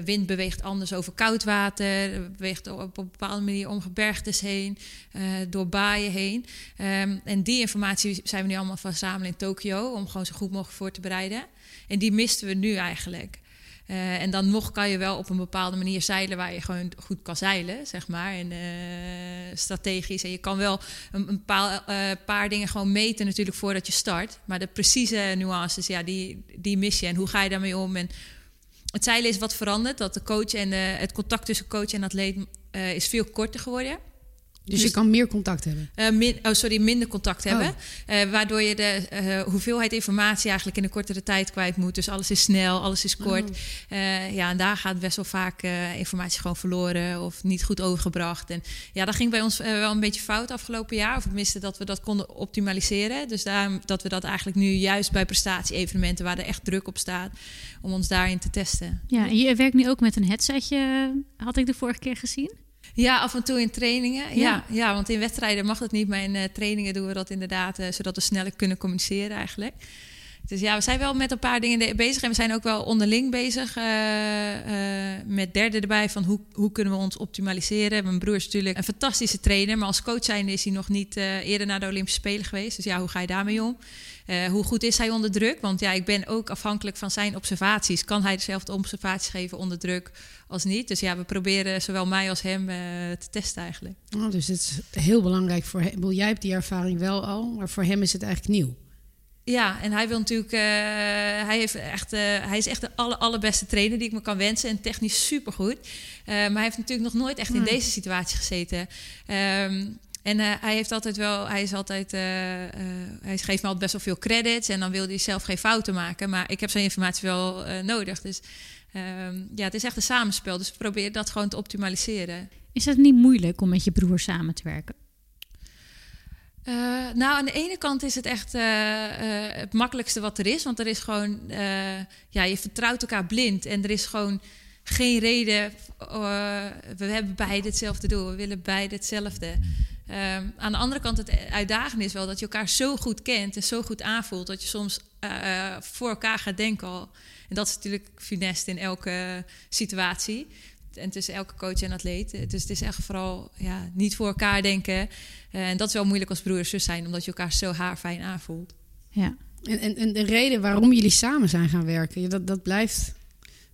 C: wind beweegt anders over koud water, beweegt op een bepaalde manier om gebergtes heen, door baaien heen. Um, en die informatie zijn we nu allemaal verzamelen in Tokio om gewoon zo goed mogelijk voor te bereiden. En die misten we nu eigenlijk. Uh, en dan nog kan je wel op een bepaalde manier zeilen waar je gewoon goed kan zeilen, zeg maar. En uh, strategisch. En je kan wel een, een paar, uh, paar, dingen gewoon meten natuurlijk voordat je start. Maar de precieze nuances, ja, die, die mis je. En hoe ga je daarmee om? En het zeilen is wat veranderd. Dat de coach en de, het contact tussen coach en atleet is veel korter geworden.
A: Dus, je kan meer contact hebben?
C: Uh, min, oh, sorry, minder contact hebben. Oh. Uh, waardoor je de uh, hoeveelheid informatie eigenlijk in een kortere tijd kwijt moet. Dus alles is snel, alles is kort. Oh. ja, en daar gaat best wel vaak informatie gewoon verloren of niet goed overgebracht. En ja, dat ging bij ons wel een beetje fout afgelopen jaar. Of tenminste dat we dat konden optimaliseren. Dus daarom dat we dat eigenlijk nu juist bij prestatie-evenementen waar er echt druk op staat, om ons daarin te testen.
B: Ja, en je werkt nu ook met een headsetje, had ik de vorige keer gezien.
C: Ja, af en toe in trainingen. Ja, ja, want in wedstrijden mag dat niet. Maar in uh, trainingen doen we dat inderdaad, uh, zodat we sneller kunnen communiceren eigenlijk. Dus ja, we zijn wel met een paar dingen bezig. En we zijn ook wel onderling bezig. Uh, met derden erbij van hoe, hoe kunnen we ons optimaliseren. Mijn broer is natuurlijk een fantastische trainer. Maar als coach zijn is hij nog niet eerder naar de Olympische Spelen geweest. Dus ja, hoe ga je daarmee om? Uh, hoe goed is hij onder druk? Want ja, ik ben ook afhankelijk van zijn observaties. Kan hij dezelfde observaties geven onder druk als niet? Dus ja, we proberen zowel mij als hem uh, te testen eigenlijk.
A: Oh, dus het is heel belangrijk voor hem. Jij hebt die ervaring wel al, maar voor hem is het eigenlijk nieuw.
C: Ja, en hij wil natuurlijk. Uh, hij, heeft echt, hij is echt de aller, allerbeste trainer die ik me kan wensen. En technisch supergoed. maar hij heeft natuurlijk nog nooit echt in hmm. deze situatie gezeten. Um, en uh, hij heeft altijd wel, hij is altijd, uh, uh, hij geeft me altijd best wel veel credits en dan wil hij zelf geen fouten maken. Maar ik heb zijn informatie wel nodig. Dus um, ja, het is echt een samenspel. Dus we proberen dat gewoon te optimaliseren.
B: Is het niet moeilijk om met je broer samen te werken?
C: nou, aan de ene kant is het echt het makkelijkste wat er is. Want er is gewoon, ja, je vertrouwt elkaar blind. En er is gewoon geen reden. we hebben beide hetzelfde doel. We willen beide hetzelfde. Um, aan de andere kant, het uitdagende is wel dat je elkaar zo goed kent en zo goed aanvoelt dat je soms uh, voor elkaar gaat denken al. En dat is natuurlijk funest in elke situatie. En tussen elke coach en atleet. Dus het is echt vooral ja, niet voor elkaar denken. Uh, en dat is wel moeilijk als broer en zus zijn, omdat je elkaar zo haarfijn aanvoelt.
A: Ja. En, en, en de reden waarom jullie samen zijn gaan werken, dat, dat, blijft,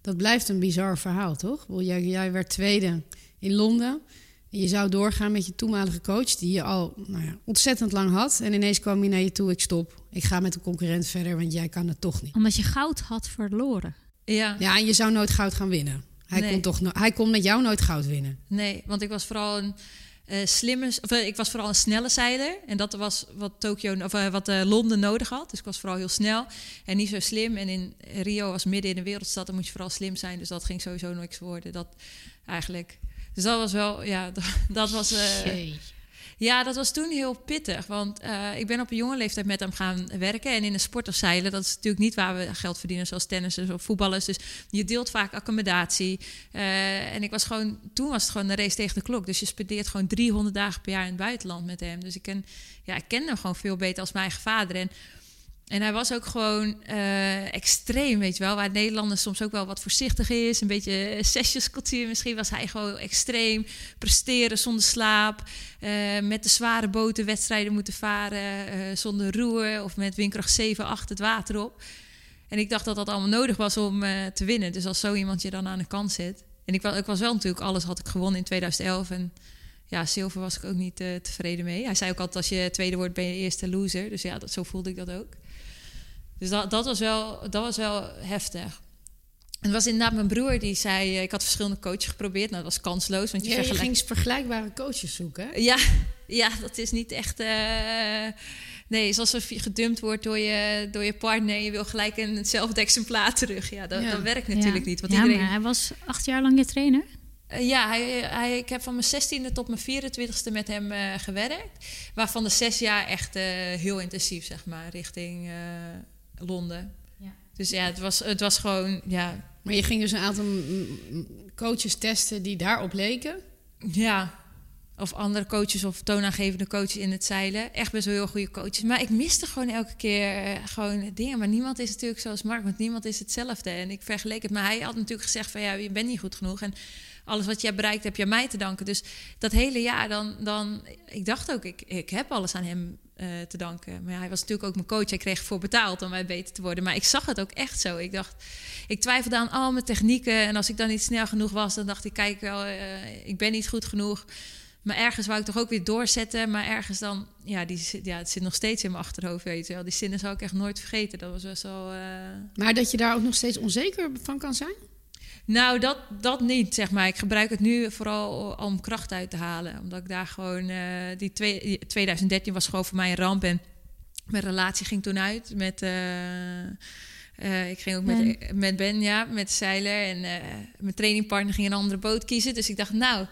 A: dat blijft een bizar verhaal, toch? Jij, jij werd tweede in Londen. Je zou doorgaan met je toenmalige coach, die je al nou ja, ontzettend lang had. En ineens kwam hij naar je toe: ik stop. Ik ga met de concurrent verder, want jij kan het toch niet.
B: Omdat je goud had verloren.
C: Ja,
A: ja en je zou nooit goud gaan winnen. Hij, kon, toch hij kon met jou nooit goud winnen.
C: Nee, want ik was vooral een uh, slimme, of, uh, ik was vooral een snelle zeiler. En dat was wat Tokio, of uh, wat Londen nodig had. Dus ik was vooral heel snel en niet zo slim. En in Rio was midden in de wereldstad, dan moet je vooral slim zijn. Dus dat ging sowieso niks worden. Dat eigenlijk dus dat was wel, ja, dat, dat was. Uh, ja, dat was toen heel pittig. Want uh, ik ben op een jonge leeftijd met hem gaan werken. En in een sport of zeilen, dat is natuurlijk niet waar we geld verdienen, zoals tennissers of voetballers. Dus je deelt vaak accommodatie. Uh, en ik was gewoon, toen was het gewoon een race tegen de klok. Dus je spendeert gewoon 300 dagen per jaar in het buitenland met hem. Dus ik ken, ja, ik ken hem gewoon veel beter als mijn eigen vader. En en hij was ook gewoon uh, extreem, weet je wel. Waar Nederlanders soms ook wel wat voorzichtig is. Een beetje sessiescultuur misschien. Was hij gewoon extreem. Presteren zonder slaap. Uh, met de zware boten wedstrijden moeten varen. Zonder roer. Of met windkracht 7, 8 het water op. En ik dacht dat dat allemaal nodig was om te winnen. Dus als zo iemand je dan aan de kant zet. En ik, was wel natuurlijk, alles had ik gewonnen in 2011. En ja, zilver was ik ook niet tevreden mee. Hij zei ook altijd, als je tweede wordt, ben je eerste loser. Dus ja, dat, zo voelde ik dat ook. Dus dat, dat, was wel, dat was wel heftig. En was inderdaad mijn broer die zei... Eh, ik had verschillende coaches geprobeerd. Nou, dat was kansloos. Want je,
A: ja, je ging vergelijkbare coaches zoeken,
C: Ja, ja, dat is niet echt... Uh, nee, zoals alsof je gedumpt wordt door je, door je partner... en je wil gelijk een hetzelfde exemplaar terug. Ja, dat, dat werkt natuurlijk niet. Want
B: ja, iedereen... maar hij was acht jaar lang je trainer?
C: Uh, ja, hij, hij, ik heb van mijn 16e tot mijn 24e met hem uh, gewerkt. Waarvan de zes jaar echt uh, heel intensief, zeg maar, richting Londen. Ja. Dus ja, het was, het was gewoon, ja...
A: Maar je ging dus een aantal coaches testen die daarop leken?
C: Ja, of andere coaches of toonaangevende coaches in het zeilen. Echt best wel heel goede coaches. Maar ik miste gewoon elke keer uh, gewoon dingen. Maar niemand is natuurlijk zoals Mark, want niemand is hetzelfde. En ik vergeleek het. Maar hij had natuurlijk gezegd van ja, je bent niet goed genoeg. En alles wat jij bereikt heb je aan mij te danken. Dus dat hele jaar dan, dan ik dacht ook, ik, ik heb alles aan hem uh, te danken. Maar hij was natuurlijk ook mijn coach. Hij kreeg voor betaald om mij beter te worden. Maar ik zag het ook echt zo. Ik dacht, ik twijfelde aan al mijn technieken. En als ik dan niet snel genoeg was, dan dacht ik, kijk, uh, ik ben niet goed genoeg. Maar ergens wou ik toch ook weer doorzetten. Maar ergens dan, ja, die, ja het zit nog steeds in mijn achterhoofd, weet je wel. Die zinnen zou ik echt nooit vergeten. Dat was best wel... Uh...
A: Maar dat je daar ook nog steeds onzeker van kan zijn?
C: Nou, dat, dat niet, zeg maar. Ik gebruik het nu vooral om kracht uit te halen. Omdat ik daar gewoon... Uh, die twee, 2013 was gewoon voor mij een ramp. En mijn relatie ging toen uit met... Uh, ik ging ook met, met Ben, ja, met zeiler. En mijn trainingpartner ging een andere boot kiezen. Dus ik dacht, nou,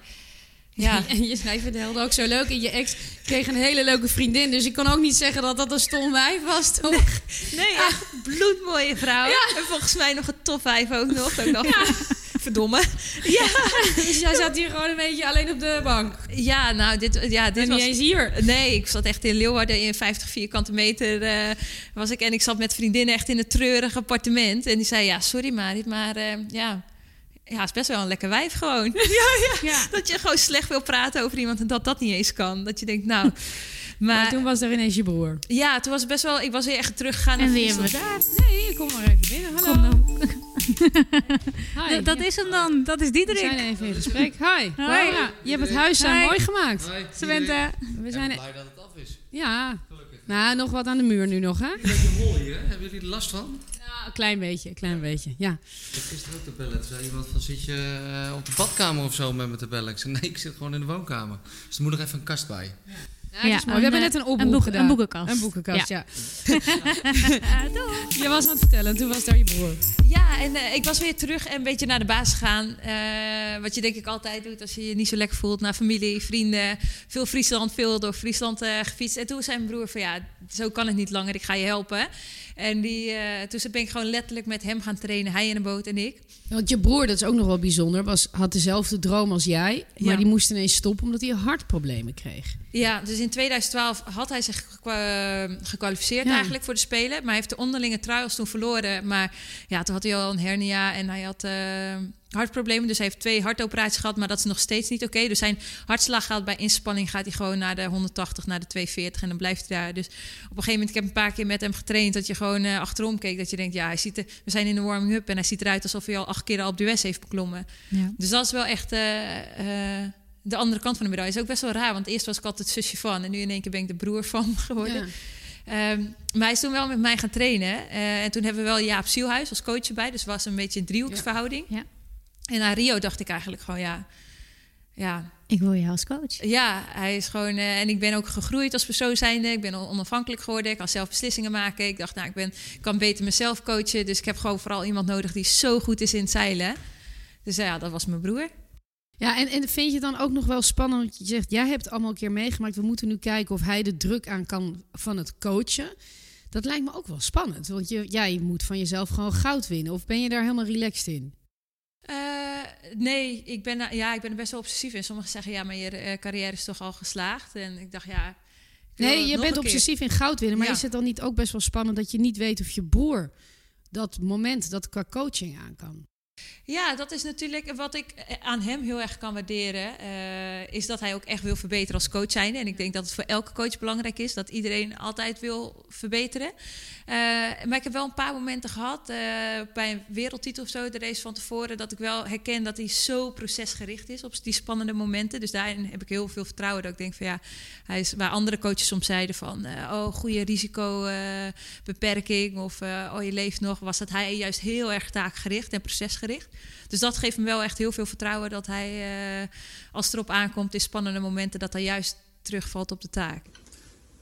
C: ja.
A: En je schrijft het ook zo leuk. En je ex kreeg een hele leuke vriendin. Dus ik kan ook niet zeggen dat dat een stom wijf was, toch?
C: Nee, nee echt bloedmooie vrouw. Ja. En volgens mij nog een top vijf ook nog. Dacht, ja. verdomme.
A: Ja. dus jij zat hier gewoon een beetje alleen op de bank?
C: Ja, nou, dit, ja, dit
A: en
C: was...
A: niet eens hier?
C: Nee, ik zat echt in Leeuwarden in 50 vierkante meter uh, was ik. En ik zat met vriendinnen echt in een treurig appartement. En die zei, ja, sorry Marit, maar uh, ja ja, is best wel een lekker wijf gewoon. ja, ja, Dat je gewoon slecht wil praten over iemand en dat dat niet eens kan. Dat je denkt, nou...
A: Maar, toen was er ineens je broer.
C: Ja, toen was het best wel... Ik was weer echt teruggegaan
B: en weer we daar.
A: Nee, kom maar even binnen. Hallo. Kom dan.
B: Hi. Dat is hem dan. Dat is Diederik.
A: We zijn even in gesprek. Hi. Hi. Ja, je hebt het huis zo mooi gemaakt.
D: Hi.
B: Samantha.
D: We zijn blij dat het af is.
A: Ja. Gelukkig. Nou, nog wat aan de muur nu nog, hè? Een
D: beetje hol hier, hè? Hebben jullie er last van?
A: Een klein beetje, een klein beetje, ja.
D: Ik heb gisteren ook te bellen. Toen zei iemand van, zit je eh, op de badkamer of zo met me te bellen? Ik zei, nee, ik zit gewoon in de woonkamer. Dus er moet er even een kast bij.
A: Ja. Ja, We hebben net een eh, opboek gedaan.
B: Een boekenkast.
A: Een boekenkast, ja. je was aan het vertellen, toen was daar je broer.
C: Ja, en uh, ik was weer terug en een beetje naar de baas gegaan. Uh, wat je denk ik altijd doet als je je niet zo lekker voelt. Naar familie, vrienden. Veel Friesland, veel door Friesland uh, gefietst. En toen zei mijn broer van ja, zo kan het niet langer. Ik ga je helpen. En die, toen ben ik gewoon letterlijk met hem gaan trainen. Hij in de boot en ik.
A: Want je broer, dat is ook nog wel bijzonder, was, had dezelfde droom als jij. Maar ja. die moest ineens stoppen omdat hij hartproblemen kreeg.
C: Ja, dus in 2012 had hij zich gekwalificeerd eigenlijk voor de Spelen. Maar hij heeft de onderlinge trials toen verloren. Maar ja, toen had hij al een hernia en hij had... Uh, hartproblemen. Dus hij heeft twee hartoperaties gehad, maar dat is nog steeds niet oké. Dus zijn hartslag gaat bij inspanning gaat hij gewoon naar de 180, naar de 240 en dan blijft hij daar. Dus op een gegeven moment, ik heb een paar keer met hem getraind, dat je gewoon uh, achterom keek, dat je denkt, ja, hij ziet er, we zijn in de warming-up en hij ziet eruit alsof hij al acht keer op de US heeft beklommen. Ja. Dus dat is wel echt... Uh, de andere kant van de medaille is ook best wel raar. Want eerst was ik altijd zusje van en nu in één keer ben ik de broer van geworden. Um, maar hij is toen wel met mij gaan trainen. Uh, en toen hebben we wel Jaap Zielhuis als coach erbij. Dus was een beetje een driehoeksverhouding. Ja. En na Rio dacht ik eigenlijk gewoon, ja... ja
B: ik wil je als coach.
C: Ja, hij is gewoon... Uh, en ik ben ook gegroeid als persoon zijnde. Ik ben onafhankelijk geworden. Ik kan zelf beslissingen maken. Ik dacht, nou, ik, ben, ik kan beter mezelf coachen. Dus ik heb gewoon vooral iemand nodig die zo goed is in het zeilen. Dus ja, dat was mijn broer.
A: Ja, en, en vind je dan ook nog wel spannend? Want je zegt, jij hebt allemaal een keer meegemaakt. We moeten nu kijken of hij de druk aan kan van het coachen. Dat lijkt me ook wel spannend. Want je, jij moet van jezelf gewoon goud winnen. Of ben je daar helemaal relaxed in?
C: Uh, nee, ik ben, ja, ik ben er best wel obsessief in. Sommigen zeggen, ja, maar je uh, carrière is toch al geslaagd. En ik dacht, ja...
A: nee, je bent obsessief in goud winnen. Maar is het dan niet ook best wel spannend dat je niet weet of je broer dat moment, dat qua coaching aan kan?
C: Ja, dat is natuurlijk wat ik aan hem heel erg kan waarderen. Uh, is dat hij ook echt wil verbeteren als coach zijn. En ik denk dat het voor elke coach belangrijk is dat iedereen altijd wil verbeteren. Uh, maar ik heb wel een paar momenten gehad uh, bij een wereldtitel of zo, de race van tevoren, dat ik wel herken dat hij zo procesgericht is op die spannende momenten. Dus daarin heb ik heel veel vertrouwen dat ik denk van ja, hij is waar andere coaches soms zeiden van oh, goede risicobeperking of oh, je leeft nog, was dat hij juist heel erg taakgericht en procesgericht. Dus dat geeft me wel echt heel veel vertrouwen dat hij, uh, als het erop aankomt in spannende momenten, dat hij juist terugvalt op de taak.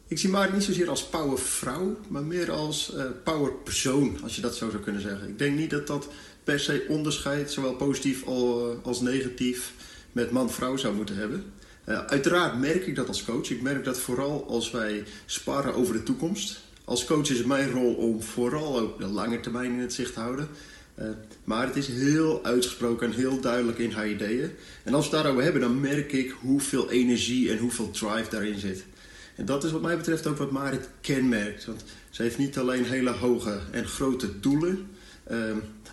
E: Ik zie Marit niet zozeer als powervrouw, maar meer als uh, powerpersoon, als je dat zo zou kunnen zeggen. Ik denk niet dat dat per se onderscheid, zowel positief eh, als negatief, met man-vrouw zou moeten hebben. Uiteraard merk ik dat als coach. Ik merk dat vooral als wij sparren over de toekomst. Als coach is het mijn rol om vooral ook de lange termijn in het zicht te houden. Uh, maar het is heel uitgesproken en heel duidelijk in haar ideeën. En als we het daarover hebben, dan merk ik hoeveel energie en hoeveel drive daarin zit. En dat is wat mij betreft ook wat Marit kenmerkt. Want ze heeft niet alleen hele hoge en grote doelen. Uh,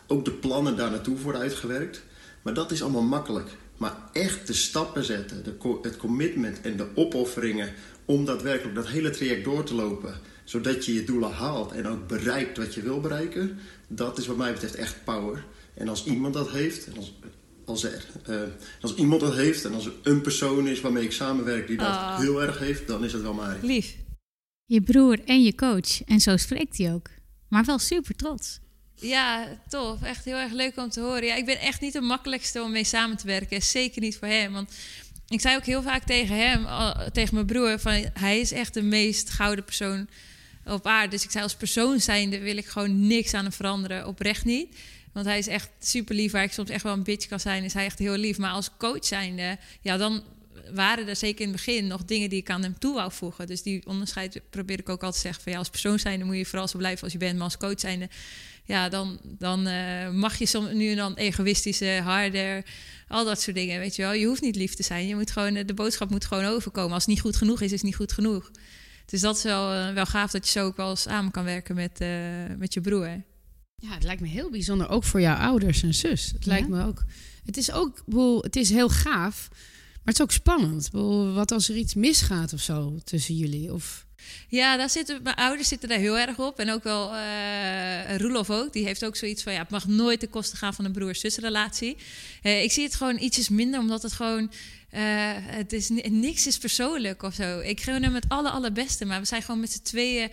E: ook de plannen daar naartoe worden uitgewerkt. Maar dat is allemaal makkelijk. Maar echt de stappen zetten, de, het commitment en de opofferingen om daadwerkelijk dat hele traject door te lopen, zodat je je doelen haalt en ook bereikt wat je wil bereiken, dat is wat mij betreft echt power. En als iemand dat heeft, en als, als, er, uh, als iemand dat heeft en als er een persoon is waarmee ik samenwerk die dat oh. heel erg heeft, dan is het wel mij.
B: Lief. Je broer en je coach. En zo spreekt hij ook. Maar wel super trots.
C: Ja, tof. Echt heel erg leuk om te horen. Ja, ik ben echt niet de makkelijkste om mee samen te werken. Zeker niet voor hem. Want ik zei ook heel vaak tegen hem, tegen mijn broer, van hij is echt de meest gouden persoon op aarde. Dus ik zei als persoon zijnde wil ik gewoon niks aan hem veranderen. Oprecht niet. Want hij is echt super lief. Waar ik soms echt wel een bitch kan zijn, is hij echt heel lief. Maar als coach zijnde, ja, dan waren er zeker in het begin nog dingen die ik aan hem toe wou voegen. Dus die onderscheid probeer ik ook altijd te zeggen van ja, als persoon zijnde moet je vooral zo blijven als je bent. Maar als coach zijnde, ja, dan, dan uh, mag je soms nu en dan egoïstische, harder, al dat soort dingen. Weet je wel, je hoeft niet lief te zijn. Je moet gewoon, de boodschap moet gewoon overkomen. Als het niet goed genoeg is, is het niet goed genoeg. Dus dat is wel, uh, wel gaaf dat je zo ook wel samen kan werken met, uh, met je broer.
A: Ja, het lijkt me heel bijzonder, ook voor jouw ouders en zus. Het lijkt me ook. Het is ook, het is heel gaaf, maar het is ook spannend. Wat als er iets misgaat of zo tussen jullie? Of...
C: Ja, daar zitten, mijn ouders zitten daar heel erg op. En ook wel uh, Roelof ook. Die heeft ook zoiets van... ja, het mag nooit ten koste gaan van een broer-zusrelatie. Uh, ik zie het gewoon ietsjes minder, omdat het gewoon... Uh, het is, niks is persoonlijk of zo. Ik gun hem het alle allerbeste. Maar we zijn gewoon met z'n tweeën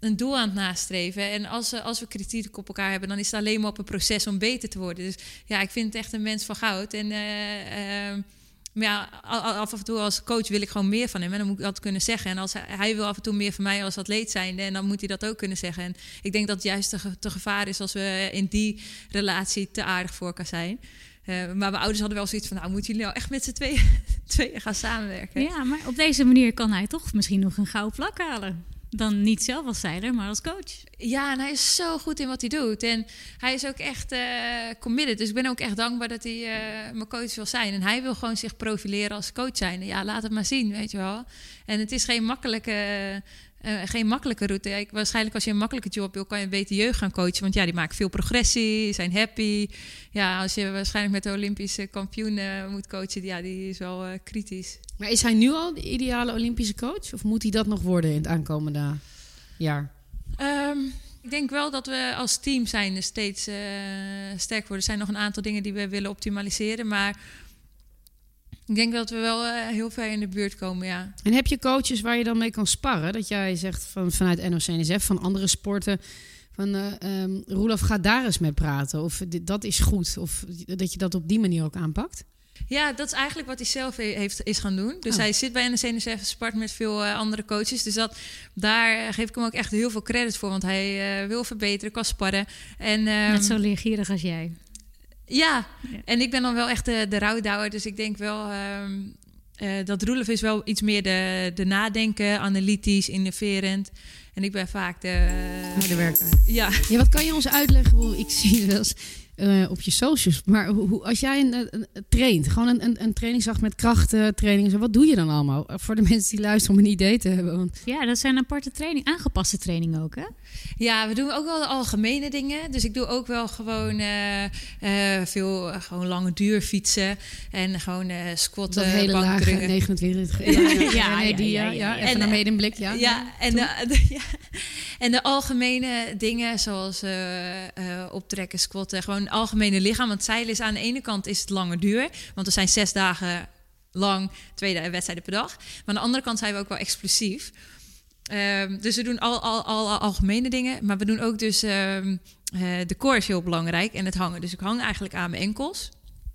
C: een doel aan het nastreven. En als, als we kritiek op elkaar hebben... dan is het alleen maar op een proces om beter te worden. Dus ja, ik vind het echt een mens van goud. En... Uh, maar ja, af en toe als coach wil ik gewoon meer van hem. En dan moet ik dat kunnen zeggen. En als hij, hij wil af en toe meer van mij als atleet zijn. En dan moet hij dat ook kunnen zeggen. En ik denk dat het juist te, gevaar is als we in die relatie te aardig voor elkaar zijn. Uh, maar mijn ouders hadden wel zoiets van, nou moeten jullie nou echt met z'n tweeën, tweeën gaan samenwerken.
B: Ja, maar op deze manier kan hij toch misschien nog een gouden plak halen dan niet zelf als zeiler, maar als coach.
C: Ja, en hij is zo goed in wat hij doet. En hij is ook echt uh, committed. Dus ik ben ook echt dankbaar dat hij uh, mijn coach wil zijn. En hij wil gewoon zich profileren als coach zijn. Ja, laat het maar zien, weet je wel. En het is geen makkelijke... Uh, geen makkelijke route. Ik, waarschijnlijk als je een makkelijke job wil, kan je beter jeugd gaan coachen. Want ja, die maken veel progressie, zijn happy. Ja, als je waarschijnlijk met de Olympische kampioen moet coachen, ja, die is wel uh, kritisch.
A: Maar is hij nu al de ideale Olympische coach? Of moet hij dat nog worden in het aankomende jaar?
C: Um, ik denk wel dat we als team zijn steeds uh, sterk worden. Er zijn nog een aantal dingen die we willen optimaliseren. Maar ik denk dat we wel uh, heel ver in de buurt komen, ja.
A: En heb je coaches waar je dan mee kan sparren? Dat jij zegt van, vanuit NOC-NSF, van andere sporten... van uh, um, Roelof, ga daar eens mee praten. Of dat is goed. Of dat je dat op die manier ook aanpakt?
C: Ja, dat is eigenlijk wat hij zelf heeft, is gaan doen. Dus oh. hij zit bij NSC spart met veel uh, andere coaches. Dus dat, daar geef ik hem ook echt heel veel credit voor. Want hij uh, wil verbeteren, kan sparren. En, um,
B: Net zo leergierig als jij.
C: Ja. ja. en ik ben dan wel echt de, de rouwdouwer. Dus ik denk wel... Um, uh, dat Roelof is wel iets meer de, de nadenken, analytisch, innoverend. En ik ben vaak de...
A: Harde werker.
C: Ja.
A: ja. Wat kan je ons uitleggen? Hoe ik zie wel eens uh, op je socials. Maar hoe, als jij een, traint, gewoon een, een, een trainingsdag met krachttrainingen, wat doe je dan allemaal? Voor de mensen die luisteren om een idee te hebben. Want...
B: Ja, dat zijn aparte training, aangepaste trainingen ook, hè?
C: Ja, we doen ook wel de algemene dingen. Dus ik doe ook wel gewoon uh, uh, veel gewoon lange duur fietsen en gewoon squatten,
A: dat hele lage 29. Ja, ja, ja, ja, die, ja, ja, Even en, naar mede in blik, ja.
C: Ja, en de, en de algemene dingen zoals optrekken, squatten, gewoon algemene lichaam. Want zeilen is aan de ene kant is het lange duur. Want er zijn zes dagen lang twee wedstrijden per dag. Maar aan de andere kant zijn we ook wel explosief. Um, dus we doen al, al, al, algemene dingen. Maar we doen ook dus... Um, uh, de core is heel belangrijk en het hangen. Dus ik hang eigenlijk aan mijn enkels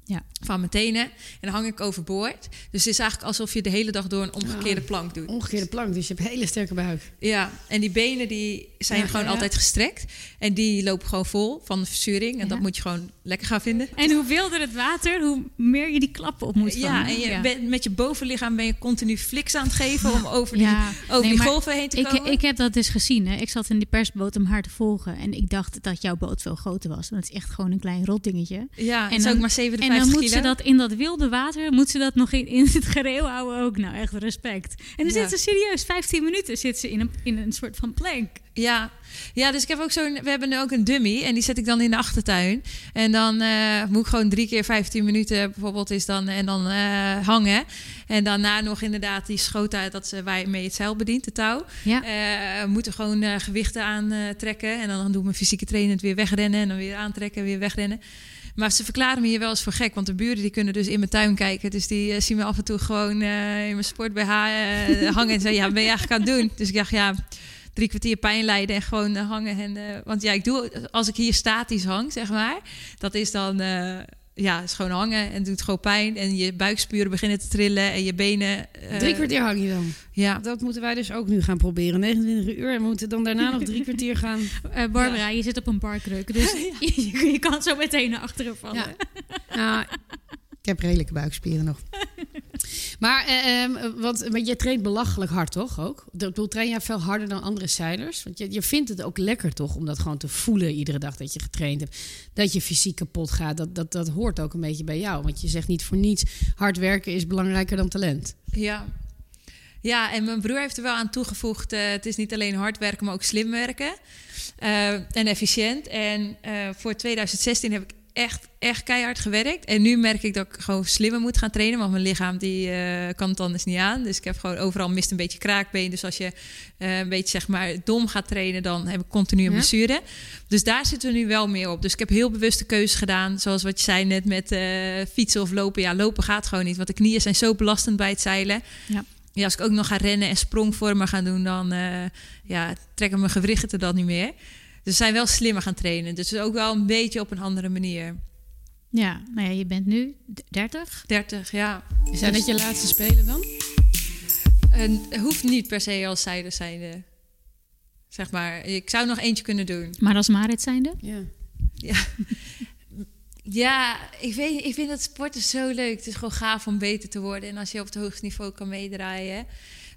C: ja. van mijn tenen. En dan hang ik overboord. Dus het is eigenlijk alsof je de hele dag door een omgekeerde plank doet.
A: Omgekeerde plank, dus je hebt een hele sterke buik.
C: Ja, en die benen die zijn ja, gewoon ja, altijd gestrekt. En die lopen gewoon vol van de verzuring. En dat moet je gewoon lekker gaan vinden.
B: En hoe wilder het water, hoe meer je die klappen op moet
C: Ja, en je bent, met je bovenlichaam ben je continu fliks aan het geven... om over die, over die golven heen te komen.
B: Ik, ik heb dat dus gezien. Hè. Ik zat in die persboot om haar te volgen. En ik dacht dat jouw boot veel groter was. Want het is echt gewoon een klein rotdingetje.
C: Ja, en het is ook maar 57
B: en dan moet ze dat in dat wilde water, moet ze dat nog in, in het gereel houden ook. Nou, echt respect. En dan ja. zit ze serieus, 15 minuten zit ze in een, in een soort van plank.
C: Ja. ja, dus ik heb ook zo'n. We hebben nu ook een dummy en die zet ik dan in de achtertuin. En dan uh, moet ik gewoon drie keer 15 minuten bijvoorbeeld is dan en dan uh, hangen. En daarna nog inderdaad die schoot uit dat ze je mee het zeil bedient, de touw. Ja. Uh, moeten gewoon gewichten aantrekken. En dan, dan doe ik mijn fysieke trainer het weer wegrennen en dan weer aantrekken, weer wegrennen. Maar ze verklaren me hier wel eens voor gek, want de buren die kunnen dus in mijn tuin kijken. Dus die uh, zien me af en toe gewoon uh, in mijn sport BH uh, hangen en zeggen, ja, ben je eigenlijk aan het doen? Dus ik dacht, ja, drie kwartier pijn lijden en gewoon eh, hangen. En, eh, want ja, ik doe als ik hier statisch hang, zeg maar, dat is dan eh, ja, is gewoon hangen en doet gewoon pijn. En je buikspieren beginnen te trillen en je benen. eh,
A: Drie kwartier hang je dan.
C: Ja,
A: Dat moeten wij dus ook nu gaan proberen. 29 uur en we moeten dan daarna nog drie kwartier gaan.
B: Eh, Barbara, je zit op een barkruk, dus je, je kan zo meteen naar achteren vallen.
A: Ja. Nou, heb redelijke buikspieren nog. Maar, eh, ehm, want, maar je traint belachelijk hard, toch? Ook? Ik bedoel, train jij veel harder dan andere zeilers? Want je, je vindt het ook lekker, toch? Om dat gewoon te voelen iedere dag dat je getraind hebt. Dat je fysiek kapot gaat. Dat, dat, dat hoort ook een beetje bij jou. Want je zegt niet voor niets: hard werken is belangrijker dan talent.
C: ja. Ja, en mijn broer heeft er wel aan toegevoegd: eh, het is niet alleen hard werken, maar ook slim werken. Eh, en efficiënt. En eh, voor 2016 heb ik echt, echt keihard gewerkt. En nu merk ik dat ik gewoon slimmer moet gaan trainen. Want mijn lichaam die, eh, kan het anders niet aan. Dus ik heb gewoon overal mist een beetje kraakbeen. Dus als je eh, een beetje zeg maar dom gaat trainen, dan heb ik continu een
A: Ja.
C: blessure. Dus daar zitten we nu wel meer op. Dus ik heb heel bewuste keuzes gedaan. Zoals wat je zei net met eh, fietsen of lopen. Ja, lopen gaat gewoon niet. Want de knieën zijn zo belastend bij het zeilen.
B: Ja.
C: Ja, als ik ook nog ga rennen en sprongvormen gaan doen, dan ja, trekken mijn gewrichten dat niet meer. Dus we zijn wel slimmer gaan trainen. Dus ook wel een beetje op een andere manier.
B: Ja, nou ja, je bent nu d- 30.
C: 30, ja.
A: Zijn dat je laatste spelen dan?
C: En het hoeft niet per se als zijde zijnde. Zeg maar, ik zou nog eentje kunnen doen.
B: Maar als Marit zijnde?
A: Ja.
C: Ja, ja ik, weet, ik vind dat sporten zo leuk. Het is gewoon gaaf om beter te worden. En als je op het hoogste niveau kan meedraaien.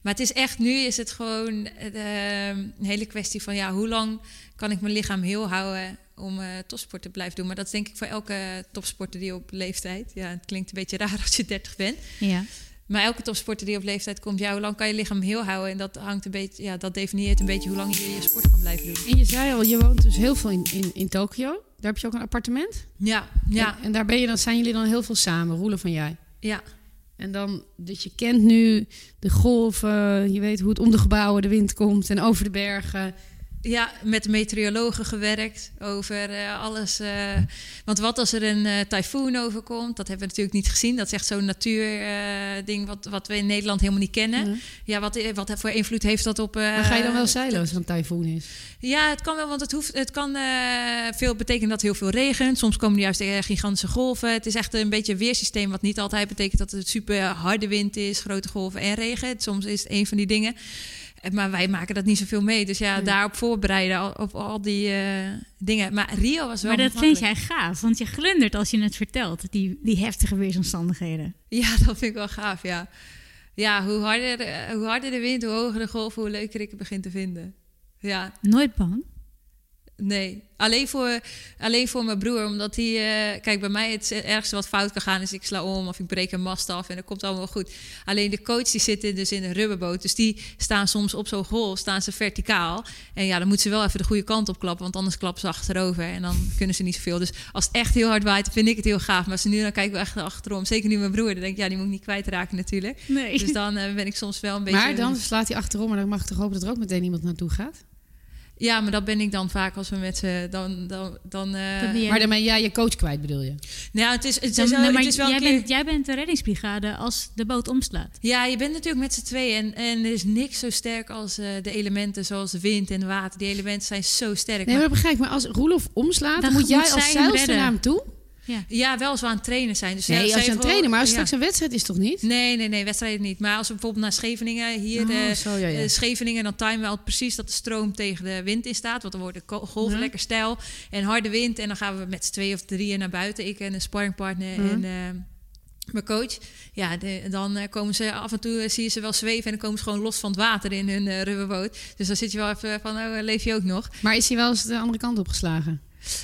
C: Maar het is echt, nu is het gewoon eh, een hele kwestie van... ja, hoe lang kan ik mijn lichaam heel houden om eh topsport te blijven doen? Maar dat is denk ik voor elke topsporter die op leeftijd... ja, het klinkt een beetje raar als je 30 bent...
B: Ja.
C: Maar elke topsporter die op leeftijd komt, ja, hoe lang kan je lichaam heel houden? En dat hangt een beetje, ja, dat definieert een beetje hoe lang je je sport kan blijven doen.
A: En je zei al, je woont dus heel veel in, in, in Tokio. Daar heb je ook een appartement.
C: Ja, ja,
A: En, en daar ben je dan, zijn jullie dan heel veel samen, Roelen van jij.
C: ja.
A: En dan, dus je kent nu de golven, je weet hoe het om de gebouwen de wind komt en over de bergen.
C: Ja, met meteorologen gewerkt over eh, alles. eh, want wat als er een eh tyfoon overkomt? Dat hebben we natuurlijk niet gezien. Dat is echt zo'n natuurding wat, wat we in Nederland helemaal niet kennen.
A: Ja.
C: Ja, wat, wat voor invloed heeft dat op...
A: Maar ga je dan wel zeilen als er een tyfoon is?
C: Ja, het kan wel, want het, hoeft, het kan veel betekenen dat heel veel regent. Soms komen er juist gigantische golven. Het is echt een beetje een weersysteem, wat niet altijd betekent dat het super harde wind is, grote golven en regen. Soms is het een van die dingen. Maar wij maken dat niet zoveel mee. Dus ja, daarop voorbereiden, op al die eh, dingen. Maar Rio was wel
B: Maar dat vind jij gaaf, want je glundert als je het vertelt, die, die heftige weersomstandigheden.
C: Ja, dat vind ik wel gaaf, ja. Ja, hoe harder, eh, hoe harder de wind, hoe hoger de golven, hoe leuker ik het begin te vinden. Ja,
B: Nooit bang.
C: Nee, alleen voor, alleen voor mijn broer. Omdat hij... eh, kijk, bij mij het ergste wat fout kan gaan is ik sla om of ik breek een mast af en dat komt allemaal goed. Alleen de coach die zitten dus in een rubberboot. Dus die staan soms op zo'n golf, staan ze verticaal. En ja, dan moeten ze wel even de goede kant op klappen, want anders klappen ze achterover. En dan kunnen ze niet zoveel. Dus als het echt heel hard waait, vind ik het heel gaaf. Maar als ze nu dan kijken we echt achterom. Zeker nu mijn broer, dan denk ik, ja, die moet ik niet kwijtraken natuurlijk.
B: Nee.
C: Dus dan eh, ben ik soms wel een beetje...
A: Maar dan slaat hij achterom en dan mag ik toch hopen dat er ook meteen iemand naartoe gaat?
C: Ja, maar dat ben ik dan vaak als we met ze... Dan, dan, dan, eh,
A: Maar dan ben jij je coach kwijt, bedoel je?
C: Nou, het is, het is,
B: Dan-
C: wel,
B: nee, maar
C: het is wel
B: jij,
C: keer...
B: bent, jij bent de reddingsbrigade als de boot omslaat.
C: Ja, je bent natuurlijk met z'n tweeën. En, en er is niks zo sterk als eh, de elementen zoals de wind en water. Die elementen zijn zo sterk.
A: Nee,
C: Maar-
A: begrijp ik. Maar als Roelof omslaat, dan,
B: Dan
A: moet jij als zeilster naar hem toe?
C: Ja, wel als we aan het trainen zijn. Dus ja,
A: Nee, als je aan het trainen.
C: wel-
A: Maar als
C: ja.
A: straks een wedstrijd is toch niet?
C: Nee, nee, nee, wedstrijden niet. Maar als we bijvoorbeeld naar Scheveningen, hier
A: Oh,
C: eh,
A: zo, ja, ja.
C: eh, Scheveningen, dan timen we al precies dat de stroom tegen de wind in staat. Want dan worden ko- golven
A: Ja.
C: lekker stijl en harde wind. En dan gaan we met z'n twee of drieën naar buiten. Ik en een sparringpartner
A: Ja.
C: en eh, mijn coach. Ja, de- dan komen ze af en toe, zie je ze wel zweven. En dan komen ze gewoon los van het water in hun rubberboot. Dus dan zit je wel even van, oh, leef je ook nog?
A: Maar is hij wel eens de andere kant opgeslagen?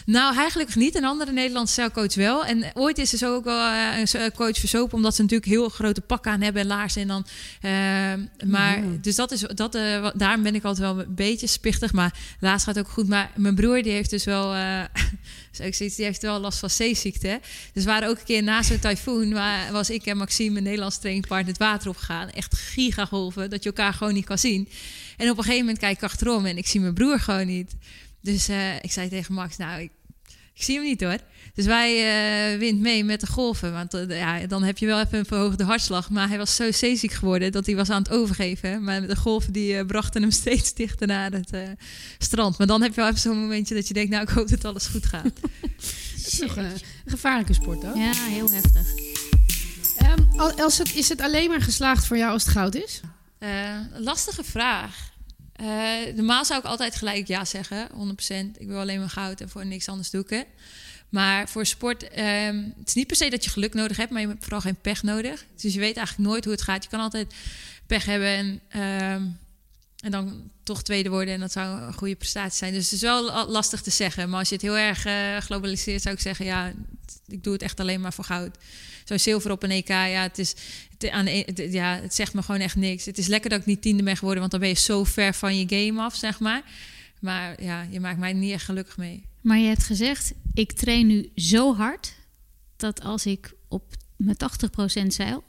C: Nou, eigenlijk niet. Een andere Nederlandse zeilcoach wel. En ooit is er zo ook wel eh, een coach verzopen... omdat ze natuurlijk heel grote pakken aan hebben en laarzen. En dan, eh, maar,
A: Mhm.
C: Dus dat is, dat, eh, daarom ben ik altijd wel een beetje spichtig. Maar laatst gaat het ook goed. Maar mijn broer die heeft dus wel... zoiets, die heeft wel last van zeeziekte. Dus we waren ook een keer na zo'n tyfoon... waar was ik en Maxime, mijn Nederlands trainingpartner... het water opgegaan. Echt gigagolven, dat je elkaar gewoon niet kan zien. En op een gegeven moment kijk ik achterom... en ik zie mijn broer gewoon niet... Dus eh, ik zei tegen Max, nou, ik, Ik zie hem niet hoor. Dus wij uh, wint mee met de golven. Want uh, ja, dan heb je wel even een verhoogde hartslag. Maar hij was zo zeeziek geworden dat hij was aan het overgeven. Maar de golven die uh, brachten hem steeds dichter naar het strand. Maar dan heb je wel even zo'n momentje dat je denkt... nou, ik hoop dat alles goed gaat.
A: Het is toch een gevaarlijke sport, hoor.
B: Ja, heel heftig.
A: Um, als het, is het alleen maar geslaagd voor jou als het goud is?
C: lastige vraag. Normaal zou ik altijd gelijk ja zeggen, 100%. Ik wil alleen maar goud en voor niks anders doeken. Maar voor sport, um, het is niet per se dat je geluk nodig hebt, maar je hebt vooral geen pech nodig. Dus je weet eigenlijk nooit hoe het gaat. Je kan altijd pech hebben en, um, en dan toch tweede worden. En dat zou een goede prestatie zijn. Dus het is wel lastig te zeggen. Maar als je het heel erg uh, globaliseert, zou ik zeggen: ja, ik doe het echt alleen maar voor goud. Zo zilver op een EK, ja, het is. Het, aan de, ja, het zegt me gewoon echt niks. Het is lekker dat ik niet tiende ben geworden, want dan ben je zo ver van je game af, zeg maar. Maar ja, je maakt mij niet echt gelukkig mee.
B: Maar je hebt gezegd, ik train nu zo hard dat als ik op mijn 80% zeil,